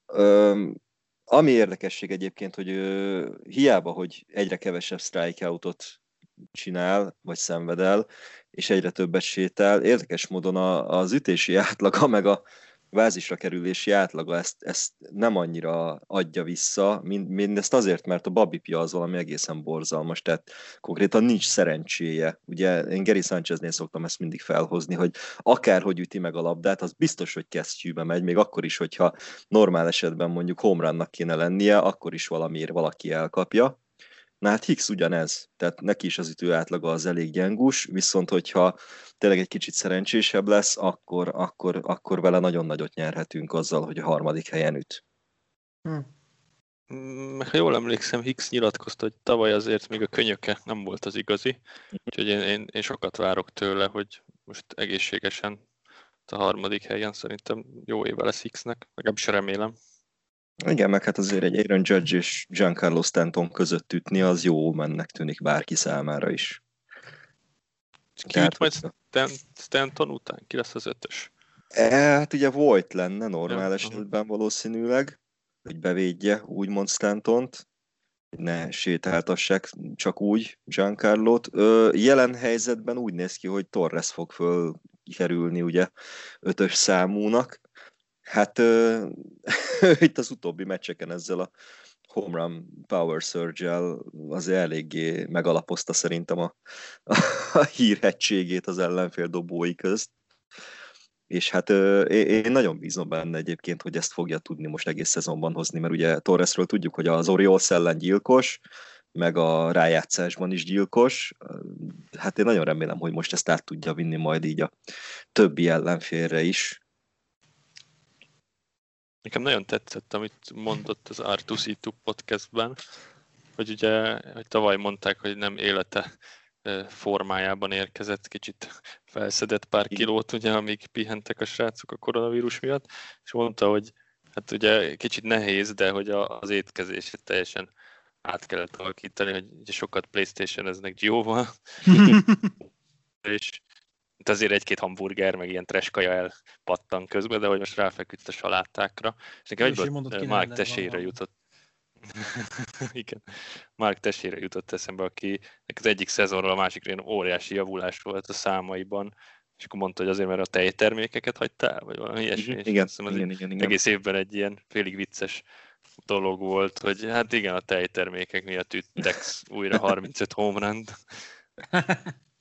Ö, ami érdekesség egyébként, hogy ö, hiába, hogy egyre kevesebb strikeoutot csinál, vagy szenved el, és egyre többet sétál, érdekes módon a, az ütési átlaga, meg a bázisra kerülési átlaga ezt, ezt nem annyira adja vissza, mind, mindezt azért, mert a babipja az valami egészen borzalmas, tehát konkrétan nincs szerencséje. Ugye én Gary Sancheznél szoktam ezt mindig felhozni, hogy akárhogy üti meg a labdát, az biztos, hogy kesztyűbe megy, még akkor is, hogyha normál esetben mondjuk homerunnak kéne lennie, akkor is valamiért valaki elkapja. Na hát Hicks ugyanez, tehát neki is az ütő átlaga az elég gyengus, viszont hogyha tényleg egy kicsit szerencsésebb lesz, akkor, akkor, akkor vele nagyon nagyot nyerhetünk azzal, hogy a harmadik helyen üt. Hm. Mm, ha jól emlékszem, Hicks nyilatkozta, hogy tavaly azért még a könyöke nem volt az igazi, úgyhogy én, én, én sokat várok tőle, hogy most egészségesen a harmadik helyen szerintem jó éve lesz Hicksnek, legalábbis remélem. Igen, meg hát azért egy Aaron Judge és Giancarlo Stanton között ütni, az jó mennek tűnik bárki számára is. Ki Tehát, majd Stan, Stanton után? Ki lesz az ötös? E, hát ugye volt lenne normál ja, esetben valószínűleg, hogy bevédje úgymond Stantont, ne sétáltassák csak úgy Giancarlo-t. Jelen helyzetben úgy néz ki, hogy Torres fog fölkerülni ugye ötös számúnak, Hát itt az utóbbi meccseken ezzel a home run power surge-el azért eléggé megalapozta szerintem a, a, a hírhetségét az ellenfél dobói közt. és hát én nagyon bízom benne egyébként, hogy ezt fogja tudni most egész szezonban hozni, mert ugye Torresről tudjuk, hogy az Orioles ellen gyilkos, meg a rájátszásban is gyilkos. Hát én nagyon remélem, hogy most ezt át tudja vinni majd így a többi ellenfélre is. Nekem nagyon tetszett, amit mondott az R2C2 podcastben, hogy ugye hogy tavaly mondták, hogy nem élete formájában érkezett, kicsit felszedett pár kilót, ugye, amíg pihentek a srácok a koronavírus miatt, és mondta, hogy hát ugye kicsit nehéz, de hogy az étkezését teljesen át kellett alakítani, hogy ugye sokat Playstation-eznek Gio-val, és azért egy-két hamburger, meg ilyen treskaja elpattan közben, de hogy most ráfeküdt a salátákra. És nekem egyből Mark Tesére jutott. Igen. Mark Tesére jutott eszembe, aki az egyik szezonról a másikra ilyen óriási javulás volt a számaiban, és akkor mondta, hogy azért, mert a tejtermékeket hagytál, vagy valami ilyesmi. Igen, igen, igen, igen, igen. Egész évben egy ilyen félig vicces dolog volt, hogy hát igen, a tejtermékek miatt üttek újra 35 homránt.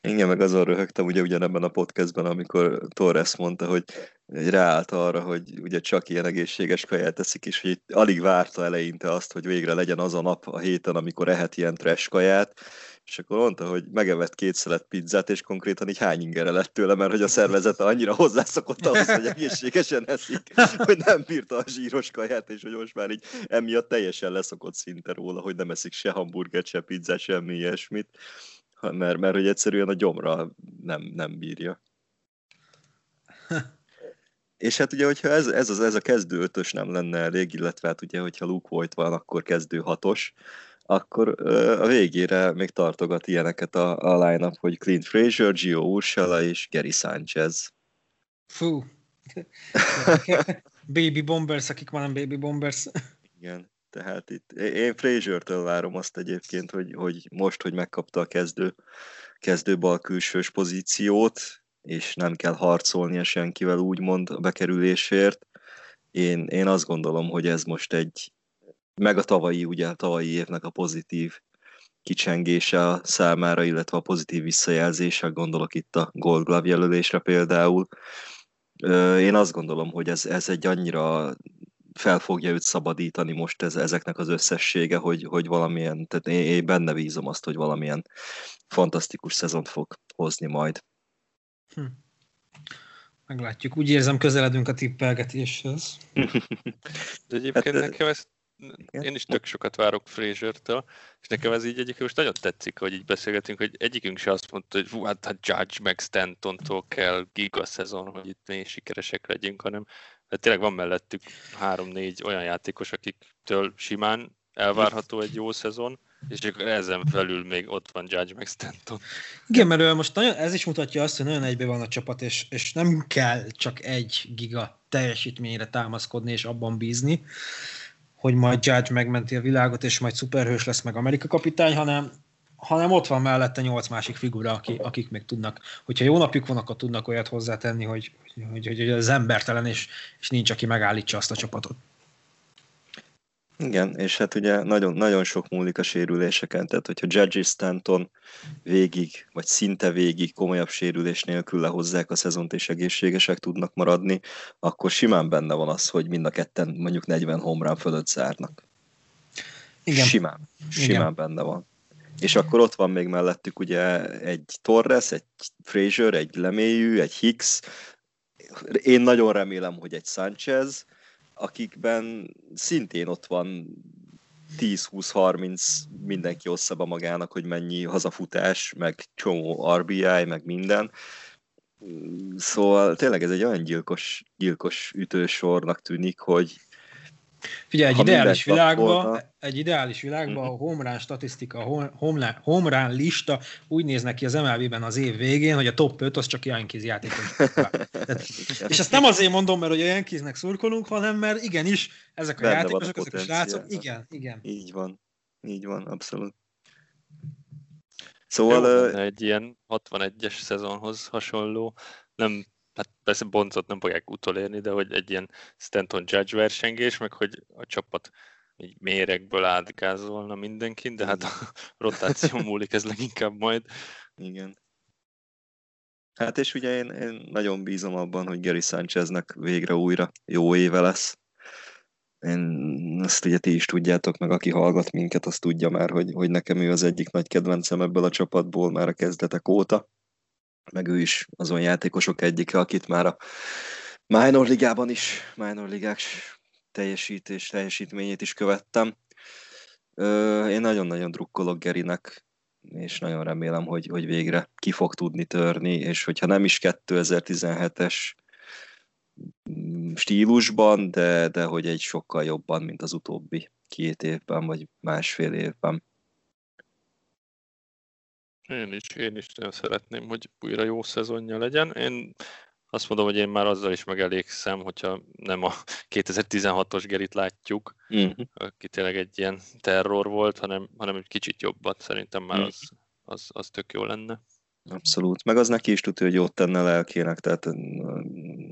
Igen, meg azon röhögtem ugye ugyanebben a podcastben, amikor Torres mondta, hogy ráállt arra, hogy ugye csak ilyen egészséges kaját teszik, és hogy alig várta eleinte azt, hogy végre legyen az a nap a héten, amikor ehet ilyen trash kaját, és akkor mondta, hogy megevett két szelet pizzát, és konkrétan így hány ingere lett tőle, mert hogy a szervezete annyira hozzászokott ahhoz, hogy egészségesen eszik, hogy nem bírta a zsíros kaját, és hogy most már így emiatt teljesen leszokott szinte róla, hogy nem eszik se hamburgert, se pizzát, semmi ilyesmit mert, mert hogy egyszerűen a gyomra nem, nem bírja. És hát ugye, hogyha ez, ez, az, ez a kezdő ötös nem lenne elég, illetve hát ugye, hogyha Luke Voigt van, akkor kezdő hatos, akkor a végére még tartogat ilyeneket a, a line-up, hogy Clint Frazier, Gio Urshela és Gary Sanchez. Fú. baby Bombers, akik már nem Baby Bombers. Igen. Tehát itt én Frazier-től várom azt egyébként, hogy, hogy most, hogy megkapta a kezdő, kezdő külsős pozíciót, és nem kell harcolnia senkivel úgymond a bekerülésért. Én, én azt gondolom, hogy ez most egy, meg a tavalyi, ugye a tavalyi évnek a pozitív kicsengése számára, illetve a pozitív visszajelzése, gondolok itt a Gold Glove jelölésre például. Én azt gondolom, hogy ez, ez egy annyira fel fogja őt szabadítani most ez, ezeknek az összessége, hogy, hogy valamilyen, tehát én, én benne bízom azt, hogy valamilyen fantasztikus szezont fog hozni majd. Hm. Meglátjuk. Úgy érzem, közeledünk a tippelgetéshez. De egyébként hát, nekem ezt én is tök sokat várok Fraser-től, és nekem ez így egyébként most nagyon tetszik, hogy így beszélgetünk, hogy egyikünk se azt mondta, hogy hát, hát Judge meg Stantontól kell giga szezon, hogy itt mi sikeresek legyünk, hanem hát tényleg van mellettük három-négy olyan játékos, akiktől simán elvárható egy jó szezon, és csak ezen felül még ott van Judge meg Stanton. Igen, mert most nagyon, ez is mutatja azt, hogy nagyon egybe van a csapat, és, és nem kell csak egy giga teljesítményre támaszkodni és abban bízni, hogy majd Judge megmenti a világot, és majd szuperhős lesz meg Amerika kapitány, hanem, hanem ott van mellette nyolc másik figura, aki, akik még tudnak, hogyha jó napjuk van, akkor tudnak olyat hozzátenni, hogy, hogy, hogy, hogy az embertelen, és, és nincs, aki megállítsa azt a csapatot. Igen, és hát ugye nagyon, nagyon sok múlik a sérüléseken, tehát hogyha Judge Stanton végig, vagy szinte végig komolyabb sérülés nélkül lehozzák a szezont és egészségesek tudnak maradni, akkor simán benne van az, hogy mind a ketten mondjuk 40 homrán fölött zárnak. Igen. Simán, simán Igen. benne van. És akkor ott van még mellettük ugye egy Torres, egy Frazier, egy Lemélyű, egy Hicks, én nagyon remélem, hogy egy Sanchez, akikben szintén ott van 10-20-30 mindenki osszabb a magának, hogy mennyi hazafutás, meg csomó RBI, meg minden. Szóval tényleg ez egy olyan gyilkos, gyilkos ütősornak tűnik, hogy Figyelj, egy ideális, világban, egy ideális világban a homrán statisztika, a homrán lista úgy néznek ki az MLB-ben az év végén, hogy a top 5 az csak Yankees játékos. és ezt nem azért mondom, mert hogy a Yankeesnek szurkolunk, hanem mert igenis, ezek a Benne játékosok, a ezek a srácok, igen, igen. Így van, így van, abszolút. Szóval... Jó, egy ilyen 61-es szezonhoz hasonló, nem hát persze Boncot nem fogják utolérni, de hogy egy ilyen Stanton Judge versengés, meg hogy a csapat így méregből átgázolna mindenkin, de hát a rotáció múlik ez leginkább majd. Igen. Hát és ugye én, én nagyon bízom abban, hogy Gary Sancheznek végre újra jó éve lesz. Én ezt ugye ti is tudjátok, meg aki hallgat minket, azt tudja már, hogy, hogy nekem ő az egyik nagy kedvencem ebből a csapatból már a kezdetek óta. Meg ő is azon játékosok egyike, akit már a minor ligában is, minor ligák teljesítés, teljesítményét is követtem. Én nagyon-nagyon drukkolok Gerinek, és nagyon remélem, hogy, hogy végre ki fog tudni törni, és hogyha nem is 2017-es stílusban, de, de hogy egy sokkal jobban, mint az utóbbi két évben, vagy másfél évben. Én is, én is nagyon szeretném, hogy újra jó szezonja legyen. Én azt mondom, hogy én már azzal is megelégszem, hogyha nem a 2016-os Gerit látjuk, uh-huh. aki tényleg egy ilyen terror volt, hanem, hanem egy kicsit jobbat. Szerintem már uh-huh. az, az, az tök jó lenne. Abszolút. Meg az neki is tudja, hogy jót tenne lelkének, tehát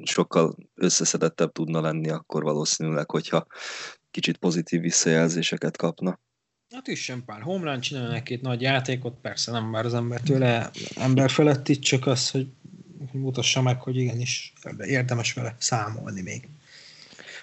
sokkal összeszedettebb tudna lenni akkor valószínűleg, hogyha kicsit pozitív visszajelzéseket kapna. Hát is sem pár homlán csinálni egy-két nagy játékot, persze nem már az ember tőle ember felett itt, csak az, hogy mutassa meg, hogy igenis érdemes vele számolni még.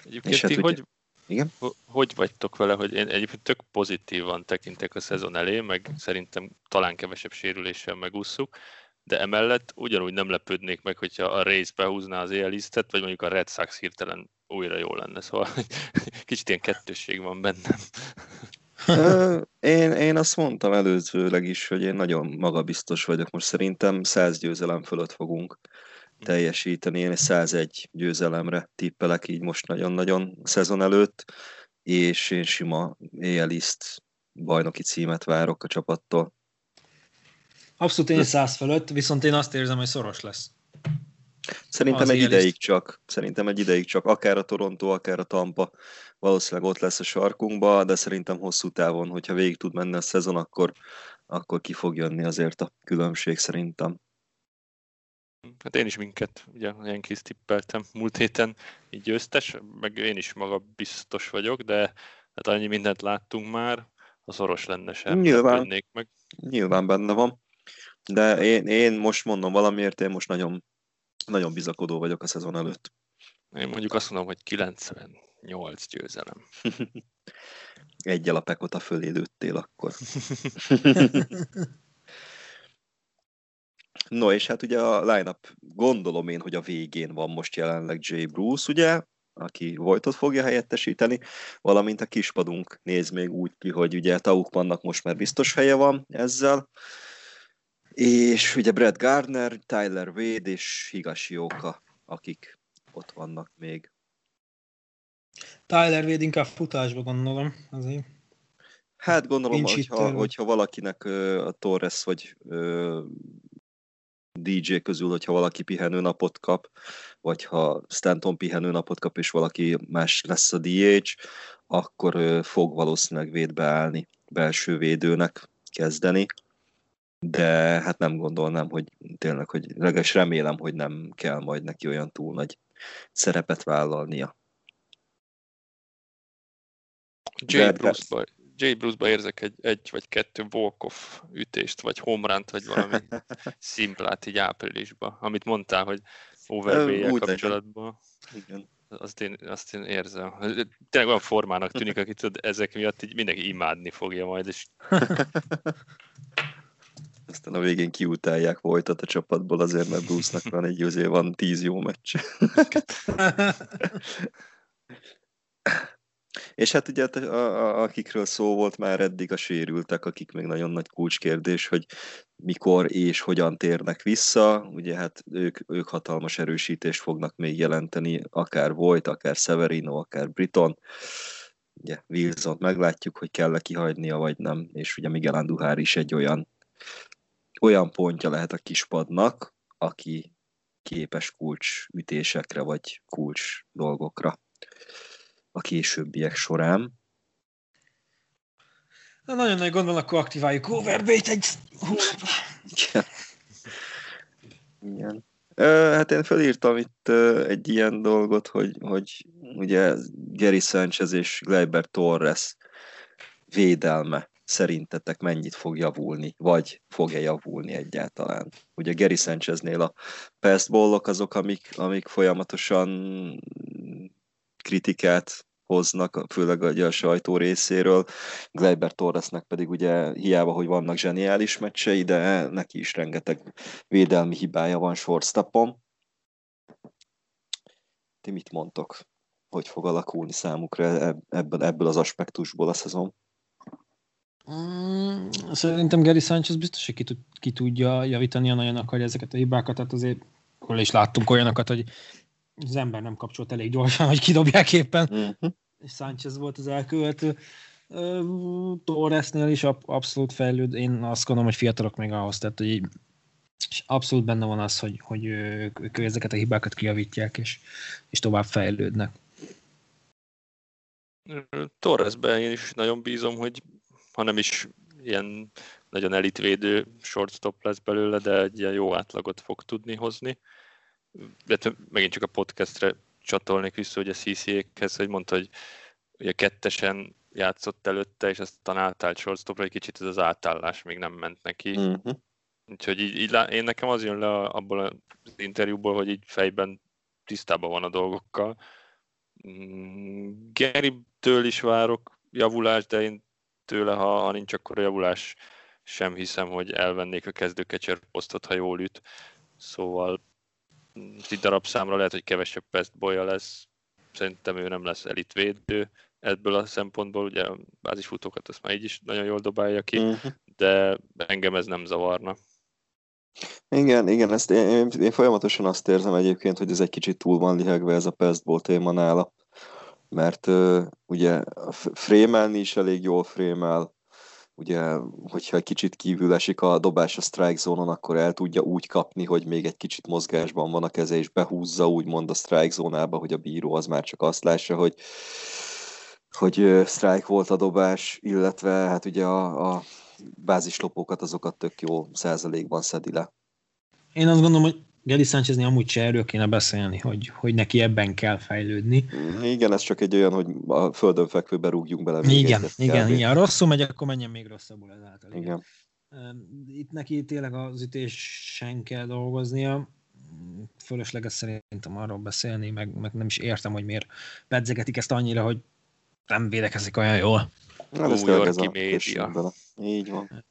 Egyébként hát ti hogy, igen? hogy vagytok vele, hogy én egyébként tök pozitívan tekintek a szezon elé, meg szerintem talán kevesebb sérüléssel megúszuk, de emellett ugyanúgy nem lepődnék meg, hogyha a Race behúzná az éjjelisztet, vagy mondjuk a Red Sox hirtelen újra jó lenne, szóval kicsit ilyen kettősség van bennem. én, én azt mondtam előzőleg is, hogy én nagyon magabiztos vagyok. Most szerintem 100 győzelem fölött fogunk teljesíteni. Én 101 győzelemre tippelek így most nagyon-nagyon szezon előtt, és én sima éjjeliszt bajnoki címet várok a csapattól. Abszolút én 100 fölött, viszont én azt érzem, hogy szoros lesz. Szerintem egy ideig csak, szerintem egy ideig csak, akár a Toronto, akár a Tampa valószínűleg ott lesz a sarkunkba, de szerintem hosszú távon, hogyha végig tud menni a szezon, akkor, akkor ki fog jönni azért a különbség szerintem. Hát én is minket, ugye ilyen kis tippeltem múlt héten, így győztes, meg én is maga biztos vagyok, de hát annyi mindent láttunk már, a szoros lenne sem. Nyilván, meg. nyilván benne van. De én, én most mondom valamiért, én most nagyon, nagyon bizakodó vagyok a szezon előtt. Én mondjuk azt mondom, hogy 98 győzelem. Egyel a pekota fölé lőttél akkor. no, és hát ugye a line-up gondolom én, hogy a végén van most jelenleg Jay Bruce, ugye, aki Vojtot fogja helyettesíteni, valamint a kispadunk néz még úgy ki, hogy ugye Taukmannak most már biztos helye van ezzel, és ugye Brad Gardner, Tyler Wade és Higashioka, akik ott vannak még. Tyler Wade inkább futásba gondolom azért. Hát gondolom, Nincs hogyha, hogyha valakinek a Torres vagy DJ közül, hogyha valaki pihenő napot kap, vagy ha Stanton pihenő napot kap, és valaki más lesz a DH, akkor fog valószínűleg védbe állni, belső védőnek kezdeni de hát nem gondolnám, hogy tényleg, hogy legalábbis remélem, hogy nem kell majd neki olyan túl nagy szerepet vállalnia. Jay Bruce-ba, Jay Bruce-ba érzek egy, egy vagy kettő walk-off ütést, vagy homránt, vagy valami szimplát így áprilisban, amit mondtál, hogy overbay kapcsolatban. Igen. Azt én, azt én érzem. Tényleg olyan formának tűnik, akit ezek miatt így mindenki imádni fogja majd, és aztán a végén kiutálják voltat a csapatból azért, mert Bruce-nak van egy azért van tíz jó meccs. És hát ugye a, a, akikről szó volt már eddig a sérültek, akik még nagyon nagy kulcskérdés, hogy mikor és hogyan térnek vissza. Ugye hát ők, ők hatalmas erősítést fognak még jelenteni, akár Voigt, akár Severino, akár Briton. Ugye Wilson meglátjuk, hogy kell-e kihagynia, vagy nem, és ugye Miguel Andujar is egy olyan olyan pontja lehet a kispadnak, aki képes kulcs ütésekre vagy kulcs dolgokra a későbbiek során. Na, nagyon nagy gond van, akkor aktiváljuk Overbait egy Igen. Igen. Hát én felírtam itt egy ilyen dolgot, hogy, hogy ugye Gary Sanchez és Gleiber Torres védelme szerintetek mennyit fog javulni, vagy fog-e javulni egyáltalán? Ugye Gary Sancheznél a pestballok azok, amik, amik folyamatosan kritikát hoznak, főleg a, a sajtó részéről. Gleiber Torresnek pedig ugye hiába, hogy vannak zseniális meccsei, de neki is rengeteg védelmi hibája van shortstopon. Ti mit mondtok? Hogy fog alakulni számukra ebből, ebből az aspektusból a szezon? Mm, szerintem Gary Sanchez biztos, hogy ki, tud, ki tudja javítani, ha nagyon akarja ezeket a hibákat, tehát azért hol is láttunk olyanokat, hogy az ember nem kapcsolt elég gyorsan, hogy kidobják éppen, uh-huh. és Sanchez volt az elkövető. Torresnél is abszolút fejlőd, én azt gondolom, hogy fiatalok még ahhoz, tehát hogy és abszolút benne van az, hogy, hogy ők ezeket a hibákat kijavítják, és, és tovább fejlődnek. Torresben én is nagyon bízom, hogy ha nem is ilyen nagyon elitvédő shortstop lesz belőle, de egy ilyen jó átlagot fog tudni hozni. De megint csak a podcastre csatolnék vissza, hogy a CCA-hez, hogy mondta, hogy ugye kettesen játszott előtte, és aztán átállt shortstopra, egy kicsit ez az átállás még nem ment neki. Uh-huh. Úgyhogy így, így, én nekem az jön le abból az interjúból, hogy így fejben tisztában van a dolgokkal. Mm, Gary-től is várok javulást, de én tőle, ha, ha nincs akkor javulás, sem hiszem, hogy elvennék a kezdőkecser posztot, ha jól üt. Szóval egy darab számra lehet, hogy kevesebb pestbolya lesz. Szerintem ő nem lesz elitvédő ebből a szempontból, ugye a bázisfutókat azt már így is nagyon jól dobálja ki, uh-huh. de engem ez nem zavarna. Igen, igen, ezt én, én, én folyamatosan azt érzem egyébként, hogy ez egy kicsit túl van lihegve ez a pestból téma nála mert uh, ugye frémelni is elég jól frémel, ugye, hogyha egy kicsit kívül esik a dobás a strike zónon, akkor el tudja úgy kapni, hogy még egy kicsit mozgásban van a keze, és behúzza úgymond a strike zónába, hogy a bíró az már csak azt lássa, hogy hogy strike volt a dobás, illetve hát ugye a, a bázislopókat azokat tök jó százalékban szedi le. Én azt gondolom, hogy Geli Sánchezni amúgy se erről kéne beszélni, hogy, hogy neki ebben kell fejlődni. Igen, ez csak egy olyan, hogy a földön fekvőbe rúgjunk bele. Igen, igen, igen. Rosszul megy, akkor menjen még rosszabbul ezáltal. Igen. igen. Itt neki tényleg az ütésen kell dolgoznia. Fölösleges szerintem arról beszélni, meg, meg nem is értem, hogy miért pedzegetik ezt annyira, hogy nem védekezik olyan jól. Na, ez ez a média. Így van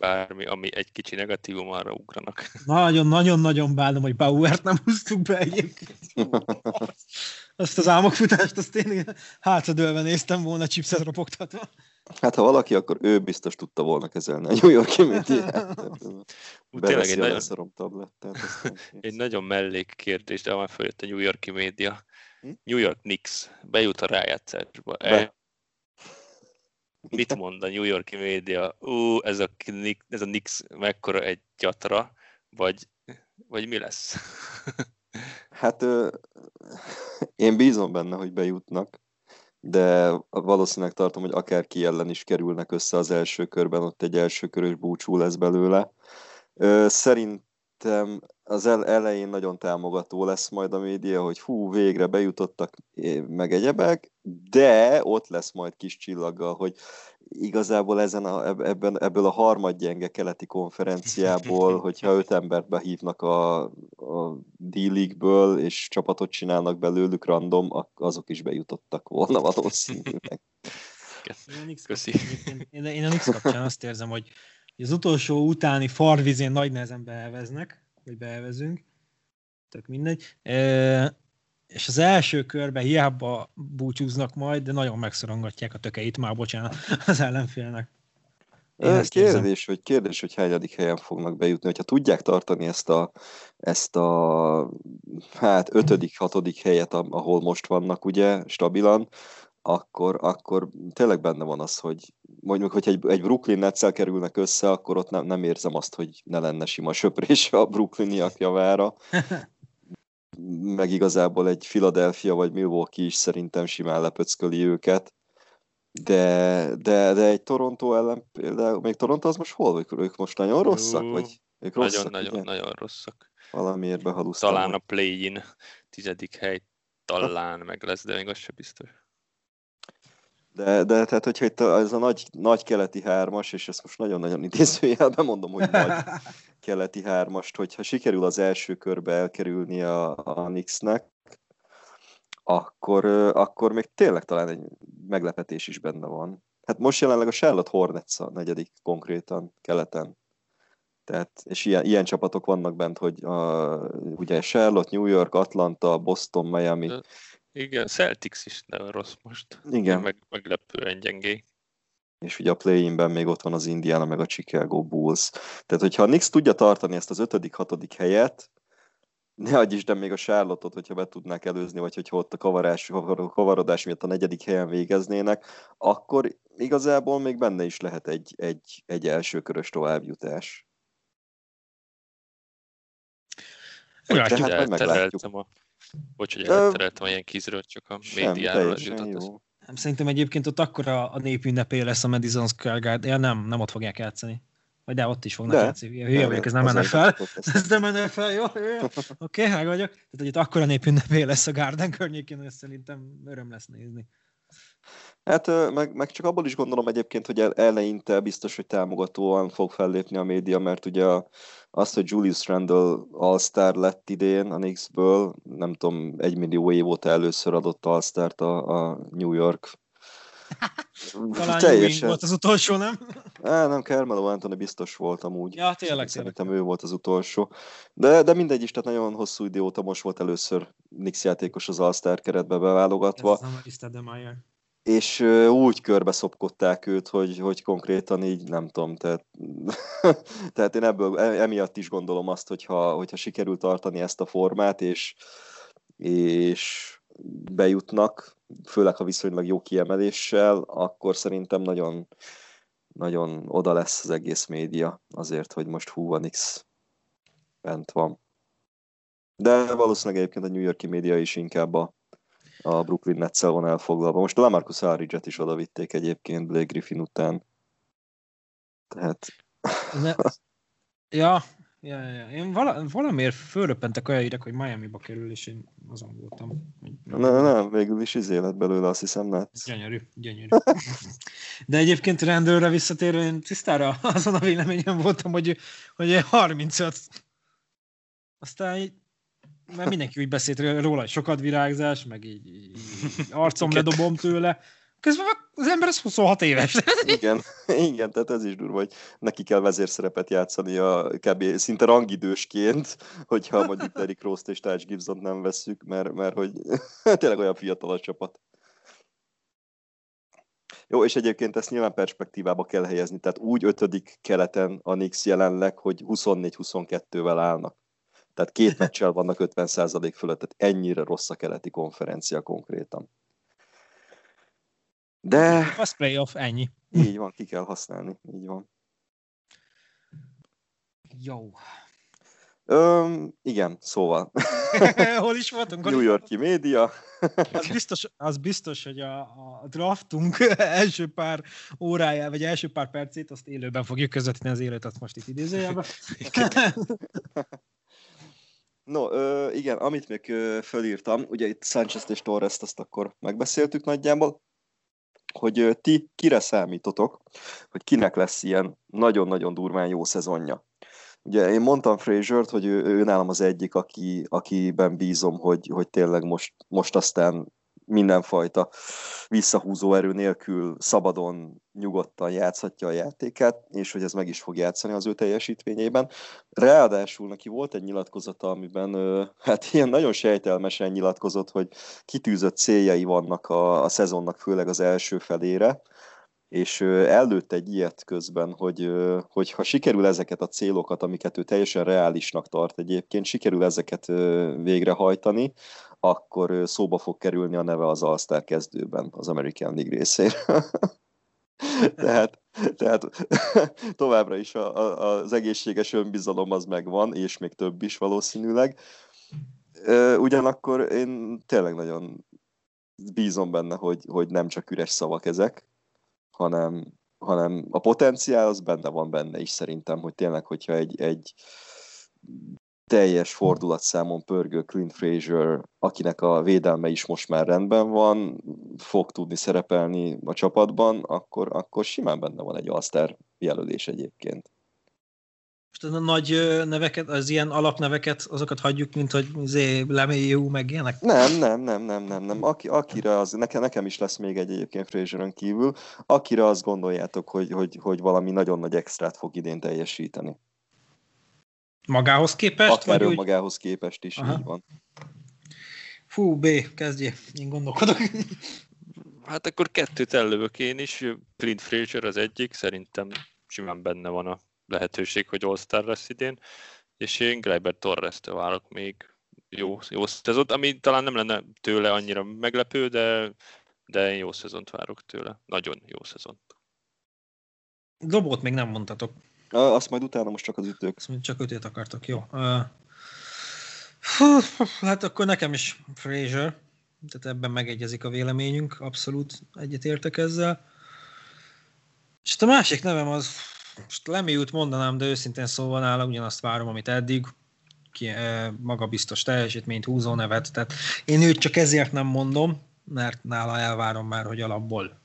bármi, ami egy kicsi negatívum, arra ugranak. Nagyon-nagyon-nagyon bánom, hogy Bauert nem húztuk be egyébként. Azt az álmokfutást, azt én hátradőlve néztem volna chipset ropogtatva. Hát ha valaki, akkor ő biztos tudta volna kezelni a New York médiát. Tényleg egy nagyon, tablettát, egy nagyon mellék kérdés, de már följött a New Yorki média. Hm? New York Knicks bejut a rájátszásba. Be. Mit mond a New Yorki média? Ú, ez a, ez a Nix mekkora egy gyatra, vagy, vagy mi lesz? hát én bízom benne, hogy bejutnak, de valószínűleg tartom, hogy akár ki ellen is kerülnek össze az első körben, ott egy első körös búcsú lesz belőle. Szerintem az elején nagyon támogató lesz majd a média, hogy hú, végre bejutottak meg egyebek, de ott lesz majd kis csillaggal, hogy igazából ezen a, ebben, ebből a harmadgyenge keleti konferenciából, hogyha öt embert behívnak a, a D-League-ből, és csapatot csinálnak belőlük random, azok is bejutottak volna valószínűleg. Köszi. Én, én a Nix kapcsán azt érzem, hogy az utolsó utáni farvizén nagy nehezen beelveznek, vagy beelvezünk, tök mindegy. E, és az első körben hiába búcsúznak majd, de nagyon megszorongatják a tökeit, már bocsánat, az ellenfélnek. Én kérdés, hogy kérdés, hogy hányadik helyen fognak bejutni, hogyha tudják tartani ezt a, ezt a hát ötödik, hatodik helyet, ahol most vannak ugye stabilan, akkor, akkor tényleg benne van az, hogy mondjuk, hogy egy, egy Brooklyn nets kerülnek össze, akkor ott nem, nem érzem azt, hogy ne lenne sima söprés a Brooklyniak javára. Meg igazából egy Philadelphia vagy Milwaukee is szerintem simán lepöcköli őket. De, de, de egy Toronto ellen például, még Toronto az most hol? Ők, ők most nagyon rosszak? Vagy ők rosszak, nagyon, nagyon, nagyon rosszak. Valamiért behalusztanak. Talán a play-in tizedik hely talán meg lesz, de még az sem biztos. De, de tehát, hogyha itt ez a nagy, nagy keleti hármas, és ezt most nagyon-nagyon idézőjelben mondom, hogy nagy keleti hármast, hogyha sikerül az első körbe elkerülni a, a Nixnek, akkor, akkor még tényleg talán egy meglepetés is benne van. Hát most jelenleg a Charlotte Hornets a negyedik konkrétan keleten. Tehát, és ilyen, ilyen csapatok vannak bent, hogy a, ugye Charlotte, New York, Atlanta, Boston, Miami. Igen, Celtics is nem rossz most. Igen. Meg, meglepően gyengé. És ugye a play-inben még ott van az Indiana, meg a Chicago Bulls. Tehát, hogyha a Knicks tudja tartani ezt az ötödik, hatodik helyet, ne adj Isten még a Charlotte-ot, hogyha be tudnák előzni, vagy hogyha ott a kavarás, kavarodás miatt a negyedik helyen végeznének, akkor igazából még benne is lehet egy, egy, egy elsőkörös továbbjutás. Látjuk, hát meglátjuk. A... Bocs, hogy eltereltem a ilyen kizről, csak a médiáról jutott. Szerintem egyébként ott akkora a népünnepé lesz a Madison Square Garden, ja, nem, nem ott fogják játszani. Vagy de ott is fognak de, játszani. Hülye vagyok, ez nem menne fel. Ez nem menne fel, jó? jó, jó. Oké, okay, vagyok. Tehát, hogy itt akkora népünnepé lesz a Garden környékén, hogy szerintem öröm lesz nézni. Hát meg, meg csak abból is gondolom egyébként, hogy eleinte biztos, hogy támogatóan fog fellépni a média, mert ugye azt, hogy Julius Randle All-Star lett idén a Knicksből, nem tudom, egy millió év óta először adott All-Start a, a New York talán Teljesen. volt az utolsó, nem? Á, nem, Carmelo Anthony biztos volt amúgy. Ja, tényleg, Szerintem tényleg. ő volt az utolsó. De, de mindegy is, tehát nagyon hosszú idő óta most volt először Knicks játékos az All-Star keretbe beválogatva. Ez nem és úgy körbe szopkodták őt, hogy, hogy konkrétan így nem tudom, tehát, tehát én ebből e, emiatt is gondolom azt, hogyha, hogyha sikerül tartani ezt a formát, és, és bejutnak, főleg ha viszonylag jó kiemeléssel, akkor szerintem nagyon, nagyon oda lesz az egész média azért, hogy most hú, van X bent van. De valószínűleg egyébként a New Yorki média is inkább a, a Brooklyn nets van elfoglalva. Most a Lamarcus Aldridge-et is oda vitték egyébként Blake Griffin után. Tehát... Ne, ja, Ja, ja. Én vala, valamiért fölröppentek olyan hírek, hogy Miami-ba kerül, és én azon voltam. Hogy... Nem, nem, végül is izé lett belőle, azt hiszem, lett. Gyönyörű, gyönyörű. De egyébként rendőrre visszatérve, én tisztára azon a véleményem voltam, hogy, hogy 35. Aztán így, mert mindenki úgy beszélt róla, hogy sokat virágzás, meg így, így arcom ledobom tőle. Közben az ember az 26 éves. igen, igen, tehát ez is durva, hogy neki kell vezérszerepet játszani a kb. szinte rangidősként, hogyha mondjuk Derrick Rose-t és Taj Gibson nem vesszük, mert, mert hogy tényleg olyan fiatal a csapat. Jó, és egyébként ezt nyilván perspektívába kell helyezni, tehát úgy ötödik keleten a Knicks jelenleg, hogy 24-22-vel állnak. Tehát két meccsel vannak 50% fölött, tehát ennyire rossz a keleti konferencia konkrétan. De... Az playoff, ennyi. Így van, ki kell használni, így van. Jó. Öm, igen, szóval. Hol is voltunk? New Yorki média. az, biztos, az biztos, hogy a, a draftunk első pár órájá, vagy első pár percét, azt élőben fogjuk közvetíteni az élőt, azt most itt idézőjelben. No, ö, igen, amit még ö, fölírtam, ugye itt Sanchez és torres azt akkor megbeszéltük nagyjából hogy ti kire számítotok, hogy kinek lesz ilyen nagyon-nagyon durván jó szezonja. Ugye én mondtam Frazier-t, hogy ő, ő nálam az egyik, aki, akiben bízom, hogy, hogy tényleg most, most aztán mindenfajta visszahúzó erő nélkül szabadon, nyugodtan játszhatja a játékát, és hogy ez meg is fog játszani az ő teljesítményében. Ráadásul neki volt egy nyilatkozata, amiben hát ilyen nagyon sejtelmesen nyilatkozott, hogy kitűzött céljai vannak a, a szezonnak, főleg az első felére, és előtt egy ilyet közben, hogy, hogy ha sikerül ezeket a célokat, amiket ő teljesen reálisnak tart egyébként, sikerül ezeket végrehajtani, akkor szóba fog kerülni a neve az All-Star kezdőben az American League részéről. tehát, tehát továbbra is a, a, az egészséges önbizalom az megvan, és még több is valószínűleg. Ugyanakkor én tényleg nagyon bízom benne, hogy, hogy nem csak üres szavak ezek, hanem, hanem a potenciál az benne van benne is szerintem, hogy tényleg, hogyha egy, egy teljes fordulatszámon pörgő Clint Frazier, akinek a védelme is most már rendben van, fog tudni szerepelni a csapatban, akkor, akkor simán benne van egy all jelölés egyébként. Most a nagy neveket, az ilyen alapneveket, azokat hagyjuk, mint hogy zé, Lemélyú, meg ilyenek? Nem, nem, nem, nem, nem, nem. Aki, akire az, nekem, nekem is lesz még egy egyébként Frazieron kívül, akire azt gondoljátok, hogy, hogy, hogy valami nagyon nagy extrát fog idén teljesíteni. Magához képest? Akár vagy magához képest is, Aha. így van. Fú, B, kezdjé, én gondolkodok. Hát akkor kettőt ellövök én is. Clint Frazier az egyik, szerintem simán benne van a lehetőség, hogy All-Star lesz idén, és én Gleiber Torres-től várok még jó, jó szezont, ami talán nem lenne tőle annyira meglepő, de, de én jó szezont várok tőle. Nagyon jó szezont. Dobót még nem mondtatok. Azt majd utána most csak az ütők. Azt csak ötét akartok, jó. Uh, hát akkor nekem is Fraser, tehát ebben megegyezik a véleményünk, abszolút egyetértek ezzel. És a másik nevem az, most Lemiut mondanám, de őszintén szóval nála ugyanazt várom, amit eddig, ki, magabiztos teljesítményt, húzó nevet, tehát én őt csak ezért nem mondom, mert nála elvárom már, hogy alapból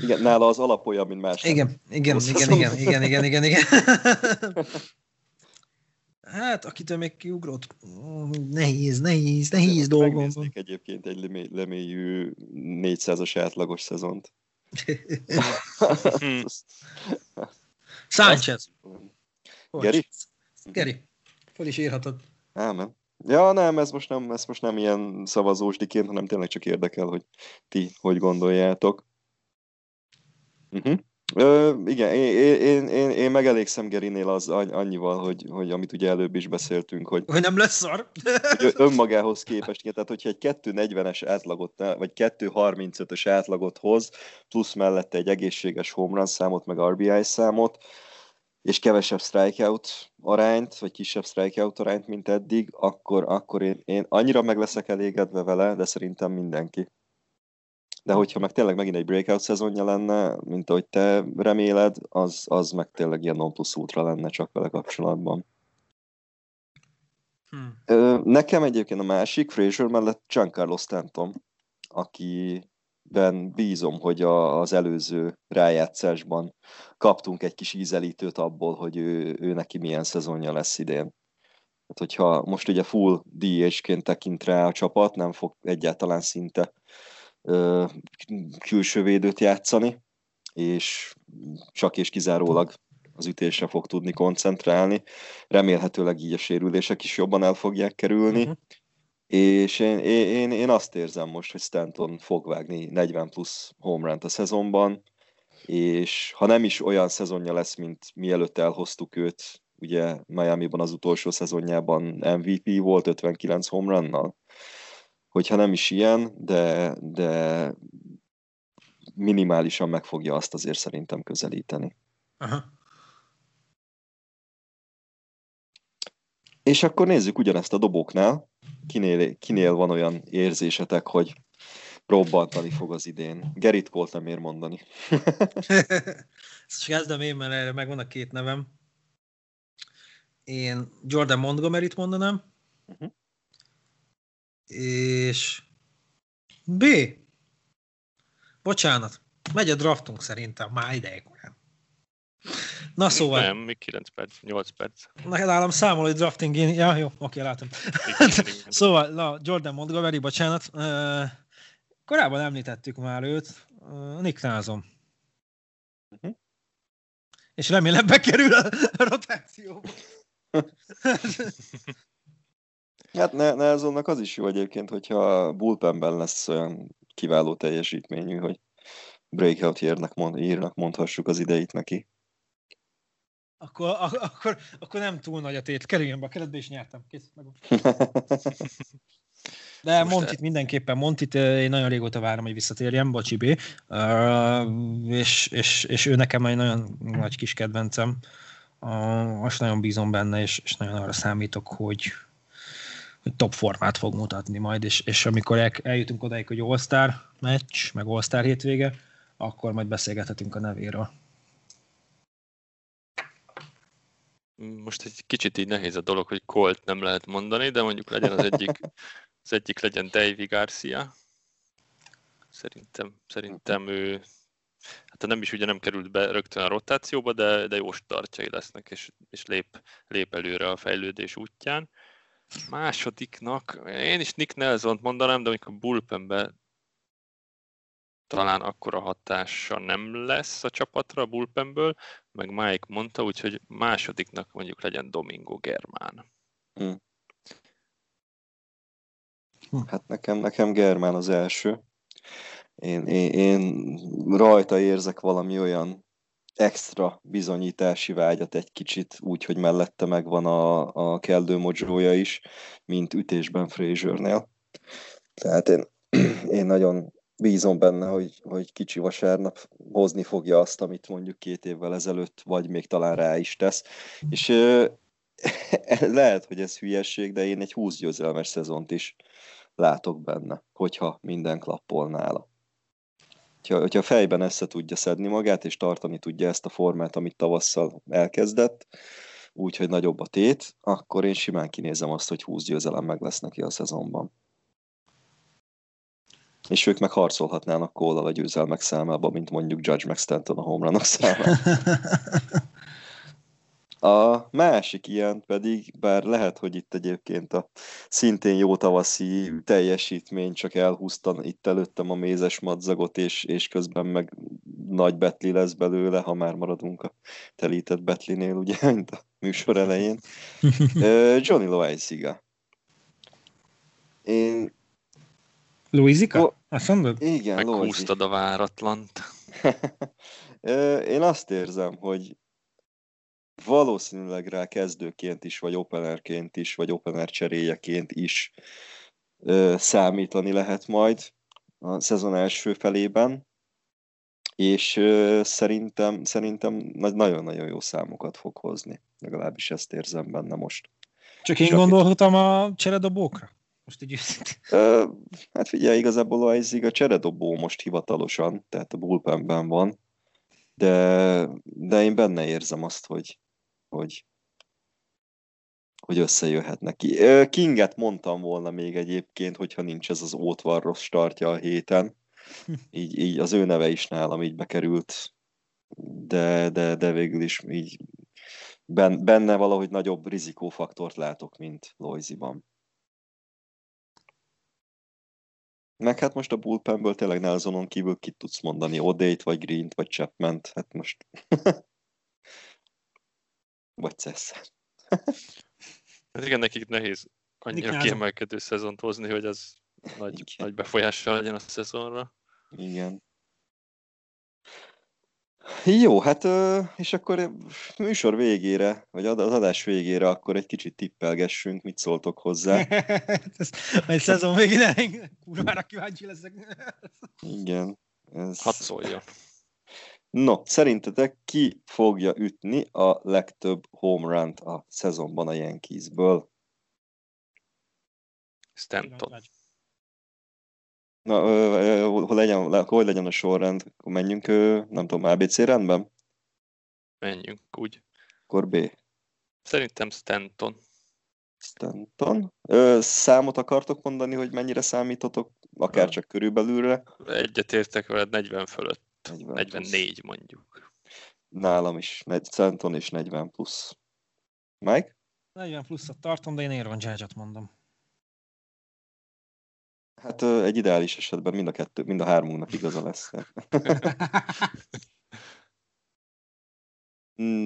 igen, nála az alap olyan, mint más. Igen, igen, igen, igen, igen, igen, igen, igen. Hát, akitől még kiugrott, nehéz, nehéz, nehéz dolgom van. egyébként egy lemélyű 400-as átlagos szezont. Sánchez. Geri? Geri, fel is írhatod. Ámen. Ja, nem, ez most nem, ez most nem ilyen szavazósdiként, hanem tényleg csak érdekel, hogy ti hogy gondoljátok. Uh-huh. Ö, igen, én, én, én, én megelégszem Gerinél az annyival, hogy, hogy amit ugye előbb is beszéltünk, hogy, hogy nem lesz szar. önmagához képest, tehát hogyha egy 2.40-es átlagot, vagy 2.35-ös átlagot hoz, plusz mellette egy egészséges home számot, meg RBI számot, és kevesebb strikeout arányt, vagy kisebb strikeout arányt, mint eddig, akkor, akkor én, én annyira meg leszek elégedve vele, de szerintem mindenki de hogyha meg tényleg megint egy breakout szezonja lenne, mint ahogy te reméled, az, az meg tényleg ilyen non plus útra lenne csak vele kapcsolatban. Hmm. Nekem egyébként a másik, Fraser mellett Giancarlo Stanton, akiben bízom, hogy a, az előző rájátszásban kaptunk egy kis ízelítőt abból, hogy ő, ő neki milyen szezonja lesz idén. Hát, hogyha most ugye full DH-ként tekint rá a csapat, nem fog egyáltalán szinte külső védőt játszani, és csak és kizárólag az ütésre fog tudni koncentrálni. Remélhetőleg így a sérülések is jobban el fogják kerülni. Uh-huh. És én, én, én azt érzem most, hogy Stanton fog vágni 40 plusz home a szezonban, és ha nem is olyan szezonja lesz, mint mielőtt elhoztuk őt, ugye Miami-ban az utolsó szezonjában MVP volt 59 home runnal, hogyha nem is ilyen, de, de minimálisan meg fogja azt azért szerintem közelíteni. Aha. És akkor nézzük ugyanezt a dobóknál. Kinél, kinél van olyan érzésetek, hogy robbantani fog az idén. Gerit Colt nem ér mondani. Ezt kezdem én, mert erre megvan a két nevem. Én Jordan Montgomery-t mondanám. Uh-huh és B. Bocsánat, megy a draftunk szerintem, már ideig olyan. Na szóval... Nem, még 9 perc, 8 perc. Na, nálam számol, hogy drafting, én... ja, jó, oké, látom. szóval, na, Jordan Montgomery, bocsánat. Uh, korábban említettük már őt, uh, Nick Názom. Uh-huh. És remélem bekerül a rotációba. Hát ne, Nelsonnak az is jó egyébként, hogyha bullpenben lesz olyan kiváló teljesítményű, hogy breakout írnak, mond, írnak mondhassuk az ideit neki. Akkor, akkor, akkor nem túl nagy a tét. Kerüljön be a keretbe, és nyertem. Kész, meg. De Most Montit el... mindenképpen, Montit én nagyon régóta várom, hogy visszatérjen, bocsi B. Uh, és, és, és, ő nekem egy nagyon nagy kis kedvencem. Uh, most nagyon bízom benne, és, és nagyon arra számítok, hogy top formát fog mutatni majd, és, és amikor el, eljutunk odáig, hogy All-Star meccs, meg All-Star hétvége, akkor majd beszélgethetünk a nevéről. most egy kicsit így nehéz a dolog, hogy Colt nem lehet mondani, de mondjuk legyen az egyik, az egyik legyen Davy Garcia. Szerintem, szerintem ő, hát nem is ugye nem került be rögtön a rotációba, de, de jó startjai lesznek, és, és lép, lép előre a fejlődés útján. Másodiknak, én is Nick nelson mondanám, de amikor bullpenbe talán akkora hatása nem lesz a csapatra a bullpenből, meg Mike mondta, úgyhogy másodiknak mondjuk legyen Domingo Germán. Hm. Hát nekem, nekem Germán az első. Én, én, én rajta érzek valami olyan extra bizonyítási vágyat egy kicsit, úgy, hogy mellette megvan a, a kellő mojója is, mint ütésben Fraziernél. Tehát én, én nagyon bízom benne, hogy, hogy kicsi vasárnap hozni fogja azt, amit mondjuk két évvel ezelőtt, vagy még talán rá is tesz. És lehet, hogy ez hülyeség, de én egy 20 győzelmes szezont is látok benne, hogyha minden klappol nála. Hogyha, hogyha fejben össze tudja szedni magát, és tartani tudja ezt a formát, amit tavasszal elkezdett, úgyhogy nagyobb a tét, akkor én simán kinézem azt, hogy 20 győzelem meg lesz neki a szezonban és ők meg harcolhatnának cole a győzelmek számában, mint mondjuk Judge meg Stanton a homerunok számában. A másik ilyen pedig, bár lehet, hogy itt egyébként a szintén jó tavaszi teljesítmény csak elhúzta itt előttem a mézes madzagot, és, és közben meg nagy betli lesz belőle, ha már maradunk a telített betlinél, ugye, mint a műsor elején. Johnny Loaiziga. Én Louisika? Oh, Azt mondod? Igen, Meghúztad a váratlant. Én azt érzem, hogy valószínűleg rá kezdőként is, vagy openerként is, vagy opener cseréjeként is ö, számítani lehet majd a szezon első felében, és ö, szerintem, szerintem nagyon-nagyon jó számokat fog hozni. Legalábbis ezt érzem benne most. Csak én gondolhatom a cseredobókra? Most így Uh, hát figyelj, igazából a a cseredobó most hivatalosan, tehát a bullpenben van, de, de én benne érzem azt, hogy, hogy, hogy összejöhet neki. Kinget mondtam volna még egyébként, hogyha nincs ez az ótvar startja a héten. Így, így az ő neve is nálam így bekerült, de, de, de végül is így benne valahogy nagyobb rizikófaktort látok, mint Loiziban. Meg hát most a bullpenből tényleg Nelsonon kívül ki tudsz mondani Odét, vagy Green-t, vagy chapman Hát most... vagy cesz. hát igen, nekik nehéz annyira kiemelkedő szezont hozni, hogy az nagy, nagy befolyással legyen a szezonra. Igen. Jó, hát és akkor műsor végére, vagy az adás végére akkor egy kicsit tippelgessünk, mit szóltok hozzá. egy szezon végén kurvára kíváncsi leszek. Igen. Ez... Hadd szólja. No, szerintetek ki fogja ütni a legtöbb home run a szezonban a Yankeesből? Stanton. Na, hogy legyen, hogy legyen a sorrend? Akkor menjünk, nem tudom, ABC rendben? Menjünk, úgy. Akkor B. Szerintem Stanton. Stanton. Ö, számot akartok mondani, hogy mennyire számítotok, akár csak körülbelülre? Egyetértek veled 40 fölött. 40 44 plusz. mondjuk. Nálam is Stanton és 40 plusz. Mike? 40 pluszat tartom, de én Aaron Judge-ot mondom. Hát egy ideális esetben mind a kettő, mind a hármunknak igaza lesz.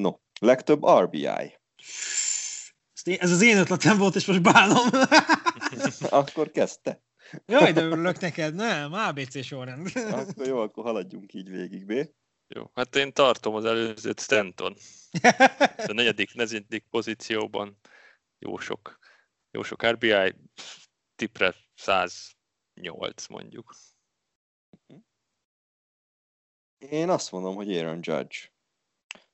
no, legtöbb RBI. Ez az én ötletem volt, és most bánom. akkor kezdte. Jaj, de örülök neked, nem, ABC sorrend. akkor jó, akkor haladjunk így végig, B. Jó, hát én tartom az előzőt Stanton. A negyedik, negyedik pozícióban jó sok, jó sok RBI, tipre 100 8 mondjuk. Én azt mondom, hogy Aaron Judge.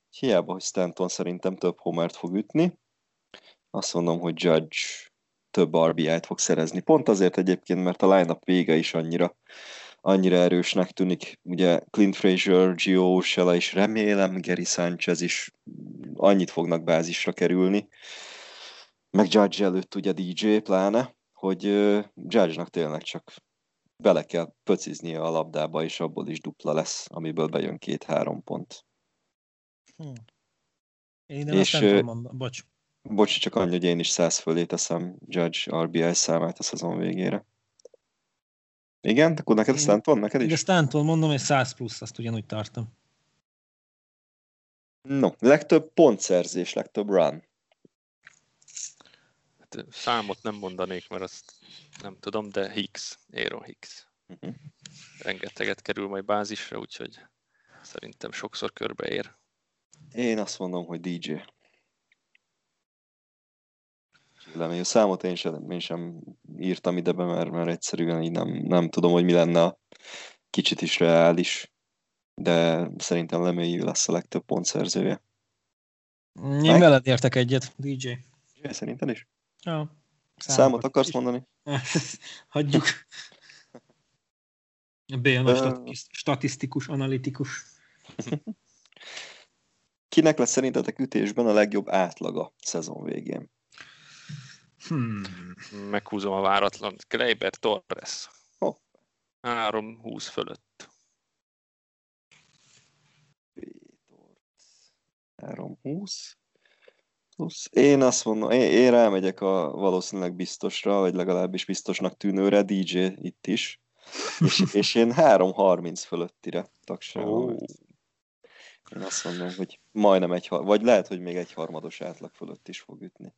Hiába, hogy Stanton szerintem több homert fog ütni. Azt mondom, hogy Judge több RBI-t fog szerezni. Pont azért egyébként, mert a line vége is annyira, annyira erősnek tűnik. Ugye Clint Frazier, Gio Urshela is remélem, Gary Sanchez is annyit fognak bázisra kerülni, meg Judge előtt ugye DJ pláne, hogy Judge-nak tényleg csak bele kell pöciznie a labdába, és abból is dupla lesz, amiből bejön két-három pont. Hm. Én És, azt nem tudom. Bocs. Bocs, csak annyi, hogy én is 100 fölé teszem Judge RBI számát a szezon végére. Igen? Akkor neked a Stanton, neked is? Stanton mondom, hogy 100 plusz, azt ugyanúgy tartom. No, legtöbb pontszerzés, legtöbb run. Hát, számot nem mondanék, mert azt nem tudom, de Hicks, Aaron Hicks. Mhm. Rengeteget kerül majd bázisra, úgyhogy szerintem sokszor körbeér. Én azt mondom, hogy DJ. Lemény. A számot én sem, én sem írtam ide be, mert, mert egyszerűen így nem, nem tudom, hogy mi lenne a kicsit is reális, de szerintem Lemény lesz a legtöbb pontszerzője. Én Meg? veled értek egyet, DJ. Szerinted is? Ja. Számot akarsz is. mondani? Hagyjuk. A BM Ö. stati- statisztikus, analitikus. Kinek lesz szerintetek ütésben a legjobb átlaga szezon végén? Hmm. Meghúzom a váratlan. Kleiber Torres. Hopp. 3-20 fölött. 320 plusz. Én azt mondom, én, én rámegyek a valószínűleg biztosra, vagy legalábbis biztosnak tűnőre, DJ itt is. És, és én 3.30 fölöttire tagságon. Ó. Én azt mondom, hogy majdnem egy, har- vagy lehet, hogy még egy harmados átlag fölött is fog ütni.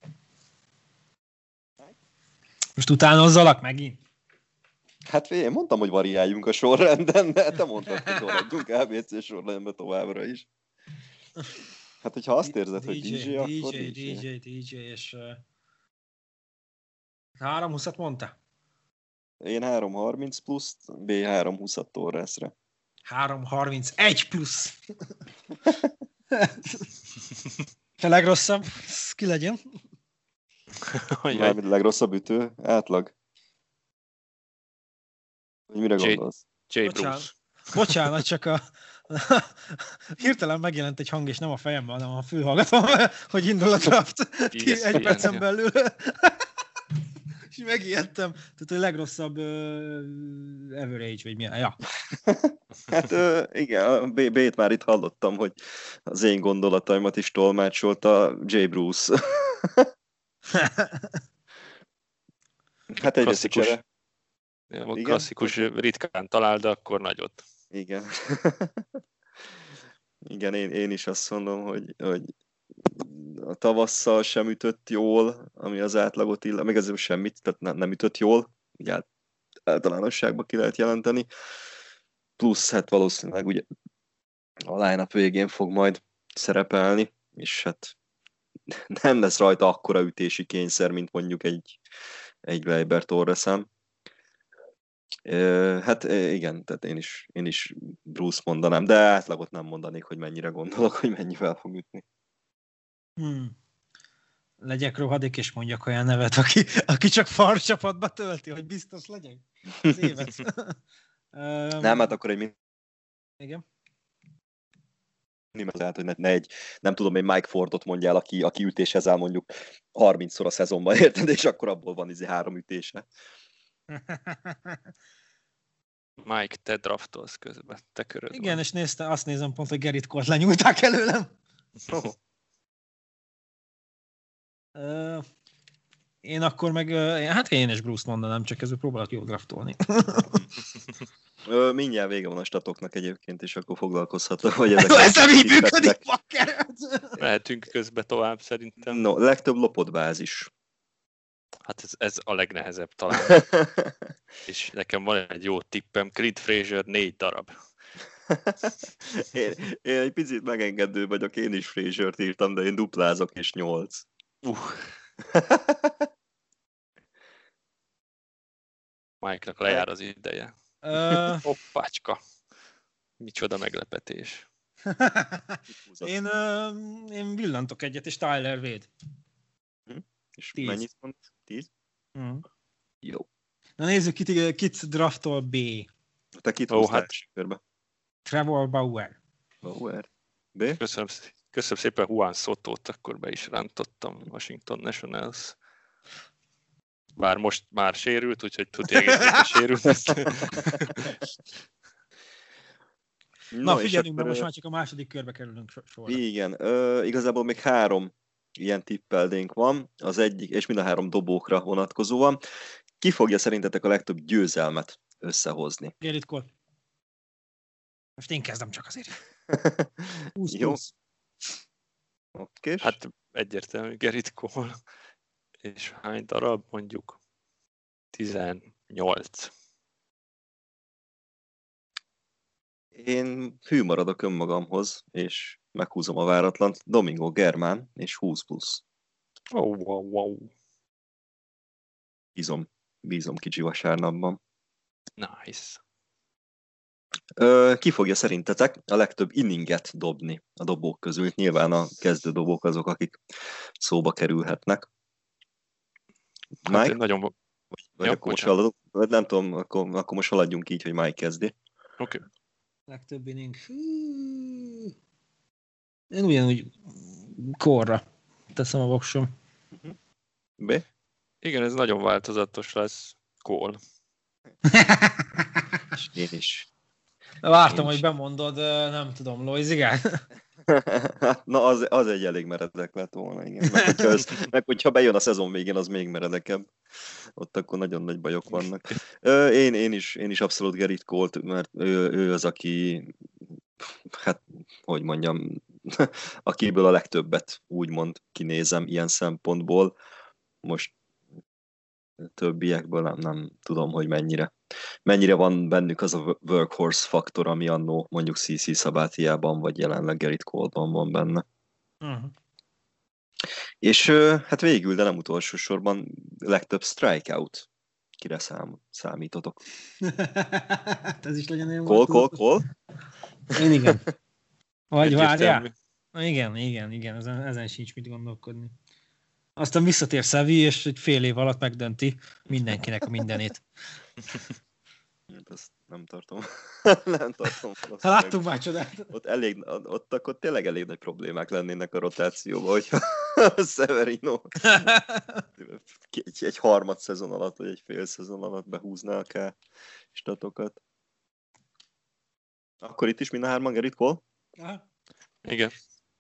Most utánozzalak megint? Hát én mondtam, hogy variáljunk a sorrenden, de te mondtad, hogy maradjunk ABC sorrendben továbbra is. Hát, hogyha azt érzed, hogy DJ, akkor DJ, DJ. DJ, DJ, és uh, 320-at mondta? Én 3.30 plusz, B 3.20 Torresre. 331 plusz. A legrosszabb, ki legyen? Hogy Mármint a legrosszabb ütő, átlag. Hogy mire J- gondolsz? J. Bocsánat. Bruce. Bocsánat, csak a... Hirtelen megjelent egy hang, és nem a fejemben, hanem a fülhallgatom, hogy indul a draft ESPN, egy percen belül. és megijedtem. Tehát a legrosszabb uh, average, vagy milyen. Ja. Hát ö, igen, a B- B-t már itt hallottam, hogy az én gondolataimat is tolmácsolta J. Bruce. hát egy Klasszikus. Ja, Igen? klasszikus ritkán talál, de akkor nagyot. Igen. Igen, én, én is azt mondom, hogy, hogy a tavasszal sem ütött jól, ami az átlagot illet, meg ezzel semmit, tehát nem, nem ütött jól, ugye át- általánosságban ki lehet jelenteni. Plusz hát valószínűleg ugye a line végén fog majd szerepelni, és hát nem lesz rajta akkora ütési kényszer, mint mondjuk egy, egy Leiber Torresem. Hát igen, tehát én is, én is Bruce mondanám, de átlagot nem mondanék, hogy mennyire gondolok, hogy mennyivel fog ütni. Hmm. Legyek rohadék, és mondjak olyan nevet, aki, aki csak far csapatba tölti, hogy biztos legyek az évet. Nem, hát akkor egy Igen. Tehát, hogy ne, ne egy, nem tudom, egy Mike Fordot mondjál, aki, aki ütéshez áll mondjuk 30-szor a szezonban, érted? És akkor abból van izé három ütése. Mike, te draftolsz közben. Te köröd Igen, van. és nézte, azt nézem pont, hogy Gerrit Colt lenyúlták előlem. Oh. Uh, én akkor meg, hát én is Bruce mondanám, csak ezzel próbálok jól draftolni. Mindjárt vége van a statoknak egyébként, és akkor foglalkozhatok, hogy ezek Ez nem így működik, fucker! Mehetünk közbe tovább szerintem. No, legtöbb lopott bázis. Hát ez, ez a legnehezebb talán. És nekem van egy jó tippem. Clint Frazier négy darab. én, én egy picit megengedő vagyok, én is Frazier-t írtam, de én duplázok és nyolc. Uh, Mike-nak lejár az ideje. Uh, Hoppácska. Micsoda meglepetés. én, uh, én villantok egyet, és Tyler Wade. És Tíz. mennyit mond? Tíz? Mm. Jó. Na nézzük, kit, kit draftol B. Te kit hoztál hát- körbe? Trevor Bauer. Bauer. B? Köszönöm, Köszönöm szépen Juan Sotót, akkor be is rántottam Washington Nationals. Bár most már sérült, úgyhogy tudja egész sérült. Na, Na figyelünk, akkor, most már csak a második körbe kerülünk sorra. Igen, ö, igazából még három ilyen tippeldénk van, az egyik, és mind a három dobókra vonatkozóan. Ki fogja szerintetek a legtöbb győzelmet összehozni? Gerrit Cole. Most én kezdem csak azért. 20 Jó. Oké. Hát egyértelmű Gerrit Cole. És hány darab? Mondjuk 18. Én hű maradok önmagamhoz, és meghúzom a váratlant. Domingo Germán, és 20 plusz. Oh, wow, wow. Bízom, bízom kicsi vasárnapban. Nice. Ö, ki fogja szerintetek a legtöbb inninget dobni a dobók közül? Nyilván a kezdő dobók azok, akik szóba kerülhetnek. Hát Mike? nagyon... Vagy ja, akkor most haladunk? Nem tudom, akkor, akkor most haladjunk így, hogy Mike kezdi. Oké. Okay. Legtöbb inning. Én ugyanúgy korra teszem a voksom. B? Igen, ez nagyon változatos lesz. Kól. Én is. Vártam, Én hogy bemondod, nem tudom, Lois, igen? Na, az, az egy elég meredek lett volna, igen. Meg hogyha, ez, meg hogyha bejön a szezon végén, az még meredekebb. Ott akkor nagyon nagy bajok vannak. Én, én, is, én is abszolút Gerrit Colt, mert ő, ő az, aki hát, hogy mondjam, akiből a legtöbbet úgymond kinézem ilyen szempontból. Most többiekből nem, nem tudom, hogy mennyire. Mennyire van bennük az a workhorse faktor, ami annó mondjuk CC Szabátiában, vagy jelenleg Gerrit Coldban van benne. Uh-huh. És hát végül, de nem utolsó sorban legtöbb strikeout. Kire szám, számítotok? Ez is legyen olyan. Kol, kol, kol? Én igen. Vagy várjál? Igen, igen, igen, ezen, ezen sincs mit gondolkodni. Aztán visszatér Szevi, és egy fél év alatt megdönti mindenkinek a mindenét. Hát ezt nem tartom. nem tartom. Ha láttunk már csodát. Ott, elég, ott akkor tényleg elég nagy problémák lennének a rotációban, hogyha Severino egy, egy harmad szezon alatt, vagy egy fél szezon alatt behúzná a statokat. Akkor itt is mind a hárman Gerrit Cole? Igen.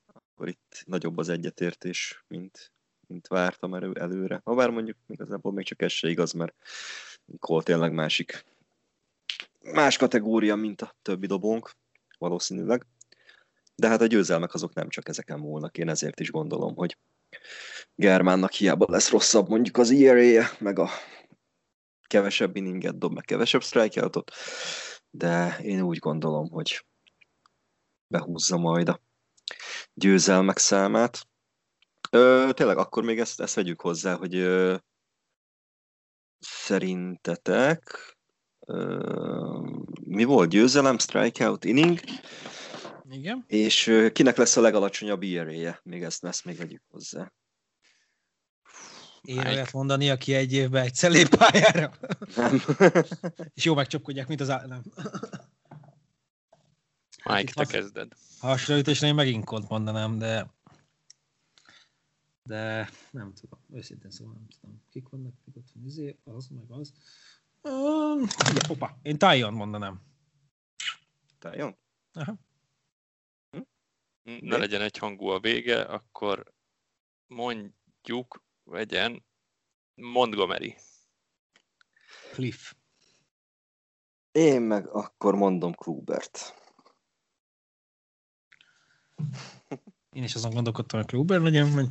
Akkor itt nagyobb az egyetértés, mint, mint vártam elő, előre. Ha bár mondjuk igazából még csak ez se igaz, mert Cole tényleg másik más kategória, mint a többi dobónk, valószínűleg. De hát a győzelmek azok nem csak ezeken múlnak, én ezért is gondolom, hogy Germánnak hiába lesz rosszabb mondjuk az ERA-je, meg a kevesebb inninget dob, meg kevesebb strikeoutot, de én úgy gondolom, hogy behúzza majd a győzelmek számát. Ö, tényleg akkor még ezt, ezt vegyük hozzá, hogy ö, szerintetek ö, mi volt? Győzelem, strikeout, inning? Igen. És ö, kinek lesz a legalacsonyabb ERA-je? Még ezt, ezt még vegyük hozzá. Én olyat mondani, aki egy évben egyszer lép pályára. Nem. És jó megcsapkodják, mint az állam. Mike, te kezded. Hasraütésre én megint kont mondanám, de de nem tudom, őszintén szóval nem tudom. Kik vannak, kik ott van, izé, az, meg az. Uh, ugye, opa, én Tájon mondanám. Tájon? Aha. Hm? Ne legyen egy hangú a vége, akkor mondjuk, vegyen Montgomery. Cliff. Én meg akkor mondom Klubert. Én is azon gondolkodtam, hogy Kluber legyen, vagy...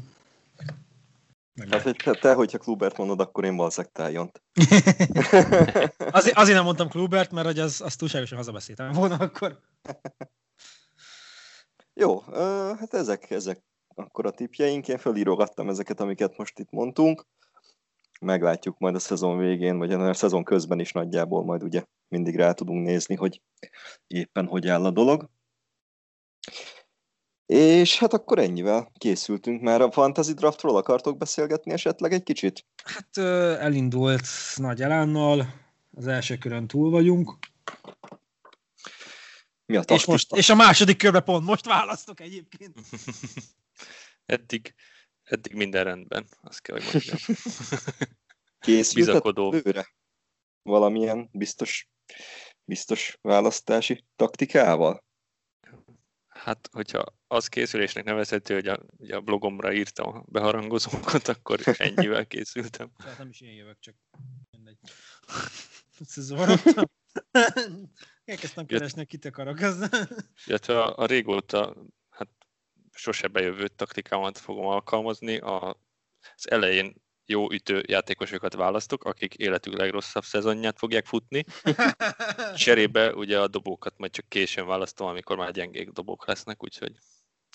Hát, hogy te, hogyha Klubert mondod, akkor én valószínűleg tájont. azért, azért nem mondtam Klubert, mert hogy az, az túlságosan hazabeszéltem volna akkor. Jó, hát ezek, ezek akkor a tipjeink. Én felírogattam ezeket, amiket most itt mondtunk. Meglátjuk majd a szezon végén, vagy a szezon közben is nagyjából majd ugye mindig rá tudunk nézni, hogy éppen hogy áll a dolog. És hát akkor ennyivel készültünk már. A Fantasy Draftról akartok beszélgetni esetleg egy kicsit? Hát elindult nagy elánnal, az első körön túl vagyunk. Mi a És, taktika? most, és a második körbe pont most választok egyébként. eddig, eddig minden rendben, azt kell, hogy mondjam. Bizakodó. lőre? Valamilyen biztos, biztos választási taktikával? Hát, hogyha az készülésnek nevezhető, hogy a, ugye a blogomra írtam a beharangozókat, akkor ennyivel készültem. Tehát nem is én jövök, csak mindegy. Összezavarodtam. Elkezdtem keresni, kit akarok. Az... Illetve a, a régóta hát sose bejövő taktikámat fogom alkalmazni. A, az elején jó ütő játékosokat választok, akik életük legrosszabb szezonját fogják futni. Cserébe ugye a dobókat majd csak későn választom, amikor már gyengék dobók lesznek, úgyhogy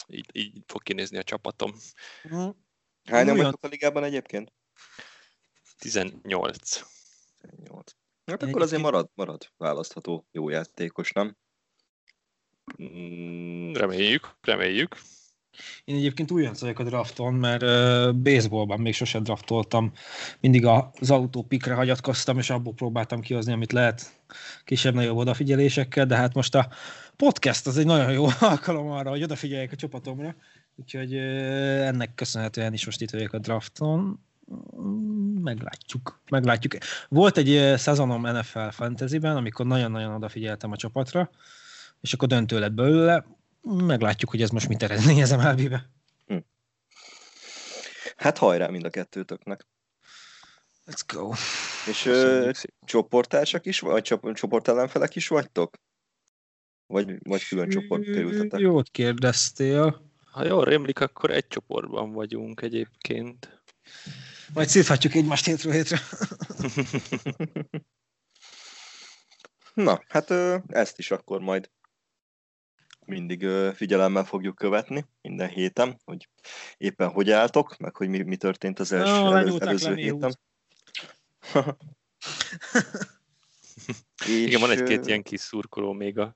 így, így fog kinézni a csapatom. Hányan Olyan- vagytok a ligában egyébként? 18. 8. Hát akkor azért marad, marad választható jó játékos, nem? Mm, Reméljük, reméljük. Én egyébként újonc vagyok a drafton, mert uh, baseballban még sosem draftoltam. Mindig az autópikre hagyatkoztam, és abból próbáltam kihozni, amit lehet kisebb-nagyobb odafigyelésekkel, de hát most a podcast az egy nagyon jó alkalom arra, hogy odafigyeljek a csapatomra, úgyhogy uh, ennek köszönhetően is most itt vagyok a drafton. Meglátjuk, meglátjuk. Volt egy szezonom NFL Fantasyben, amikor nagyon-nagyon odafigyeltem a csapatra, és akkor döntő lett belőle. Meglátjuk, hogy ez most mit eredményez MLB-be. Hát hajrá mind a kettőtöknek. Let's go. És ö, csoporttársak is, vagy csop- csoportellenfelek is vagytok? Vagy, vagy külön csoport kerültetek? Jót kérdeztél. Ha jól rémlik, akkor egy csoportban vagyunk egyébként. Majd szívhatjuk egymást hétről hétre. Na, hát ö, ezt is akkor majd mindig figyelemmel fogjuk követni minden héten, hogy éppen hogy álltok, meg hogy mi, mi történt az első Ah, elő, előző héten. És, Igen, van egy-két ilyen kis szurkoló még a,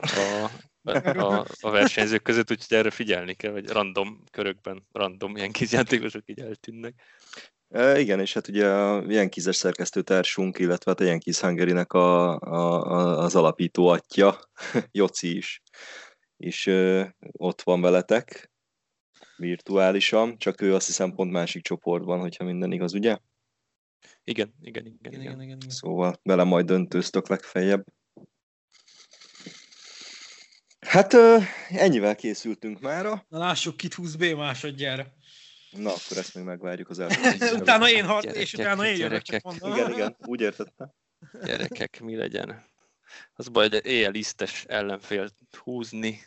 a, a, a versenyzők között, úgyhogy erre figyelni kell, hogy random körökben random ilyen kis játékosok így eltűnnek. E, igen, és hát ugye a Jenkizes szerkesztőtársunk, illetve hát a Yankees hungary a, a, a, az alapító atya, Joci is, és ö, ott van veletek virtuálisan, csak ő azt hiszem pont másik csoportban, hogyha minden igaz, ugye? Igen, igen, igen, Igen, igen. igen, igen. igen. Szóval vele majd döntőztök legfeljebb. Hát ö, ennyivel készültünk mára. Na lássuk, kit húz B másodjára. Na, akkor ezt még megvárjuk az első. utána én hat, és Gyerekek, utána én jövök, csak mondom. Igen, igen, úgy értettem. Gyerekek, mi legyen? Az baj, hogy éjjel lisztes ellenfélt húzni,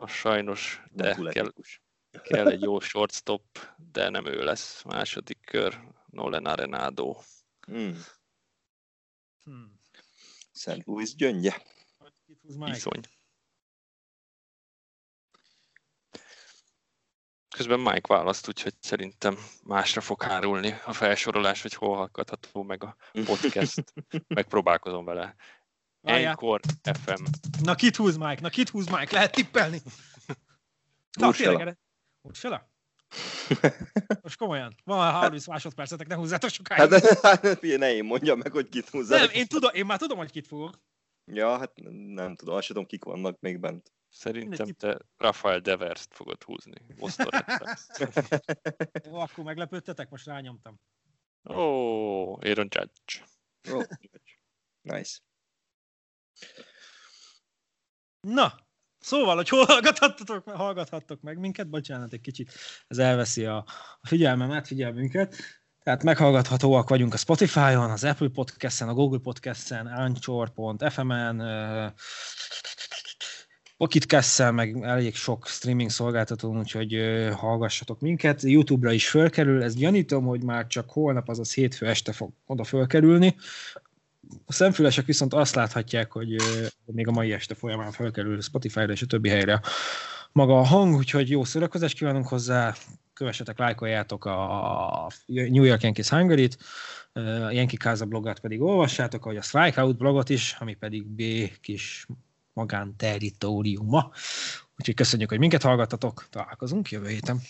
a sajnos, Nem de kell, kell egy jó shortstop, de nem ő lesz. Második kör, Nolan Arenado. Hmm. Hmm. Szent Louis gyöngye. Bizony. Közben Mike választ, úgyhogy szerintem másra fog hárulni a felsorolás, hogy hol hallgatható meg a podcast. Megpróbálkozom vele. Encore FM. Na kit húz Mike? Na kit húz Mike? Lehet tippelni? Na, Ursula. tényleg Ursula? Most komolyan. Van 30 másodpercetek, ne húzzátok sokáig. Hát, hát ne én mondjam meg, hogy kit húzzál. nem, én, tudom, én már tudom, hogy kit fogok. Ja, hát nem tudom, azt tudom, kik vannak még bent. Szerintem te Rafael Devers-t fogod húzni. Jó, akkor meglepődtetek, most rányomtam. Ó, oh, Aaron Judge. Ó, nice. Na, szóval, hogy hol hallgathattatok, hallgathattok meg minket, bocsánat, egy kicsit ez elveszi a, a figyelmemet, figyelmünket. Tehát meghallgathatóak vagyunk a Spotify-on, az Apple Podcast-en, a Google Podcast-en, Anchor.fm-en, uh, Pocketcast-en, meg elég sok streaming szolgáltatón, úgyhogy hallgassatok minket. YouTube-ra is fölkerül, ezt gyanítom, hogy már csak holnap, azaz hétfő este fog oda fölkerülni. A szemfülesek viszont azt láthatják, hogy még a mai este folyamán felkerül Spotify-ra és a többi helyre maga a hang, úgyhogy jó szórakozást kívánunk hozzá, kövessetek, lájkoljátok a New York Yankees Hungary-t, a Yankee Casa blogot pedig olvassátok, ahogy a Strikeout blogot is, ami pedig B kis magánterritóriuma. Úgyhogy köszönjük, hogy minket hallgattatok, találkozunk jövő héten.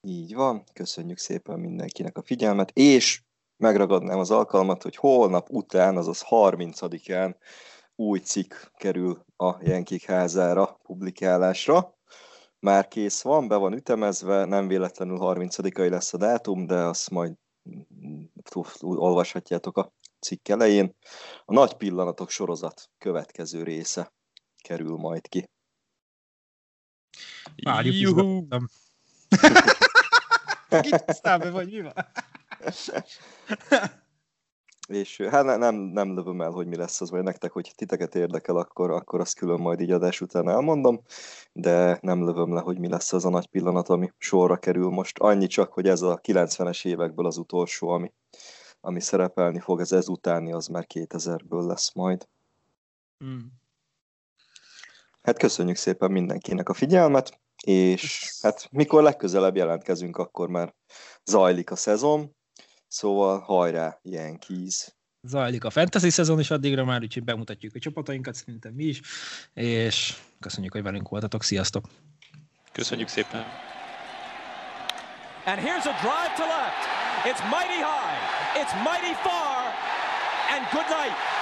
Így van, köszönjük szépen mindenkinek a figyelmet, és megragadnám az alkalmat, hogy holnap után, azaz 30-án új cikk kerül a Jenkik házára publikálásra. Már kész van, be van ütemezve, nem véletlenül 30-ai lesz a dátum, de azt majd olvashatjátok a cikk elején. A Nagy Pillanatok sorozat következő része kerül majd ki. Várjuk, Juhu! be vagy, mi van? És hát ne- nem, nem lövöm el, hogy mi lesz az, vagy nektek, hogy titeket érdekel, akkor, akkor azt külön majd így adás után elmondom, de nem lövöm le, hogy mi lesz az a nagy pillanat, ami sorra kerül most. Annyi csak, hogy ez a 90-es évekből az utolsó, ami, ami szerepelni fog, ez ezutáni, az már 2000-ből lesz majd. Mm. Hát köszönjük szépen mindenkinek a figyelmet, és hát mikor legközelebb jelentkezünk, akkor már zajlik a szezon, szóval hajrá, Yankees! Zajlik a fantasy szezon is addigra már, úgyhogy bemutatjuk a csapatainkat, szerintem mi is, és köszönjük, hogy velünk voltatok, sziasztok! Köszönjük szépen! And here's a drive to left. It's mighty high. It's mighty far. And good night.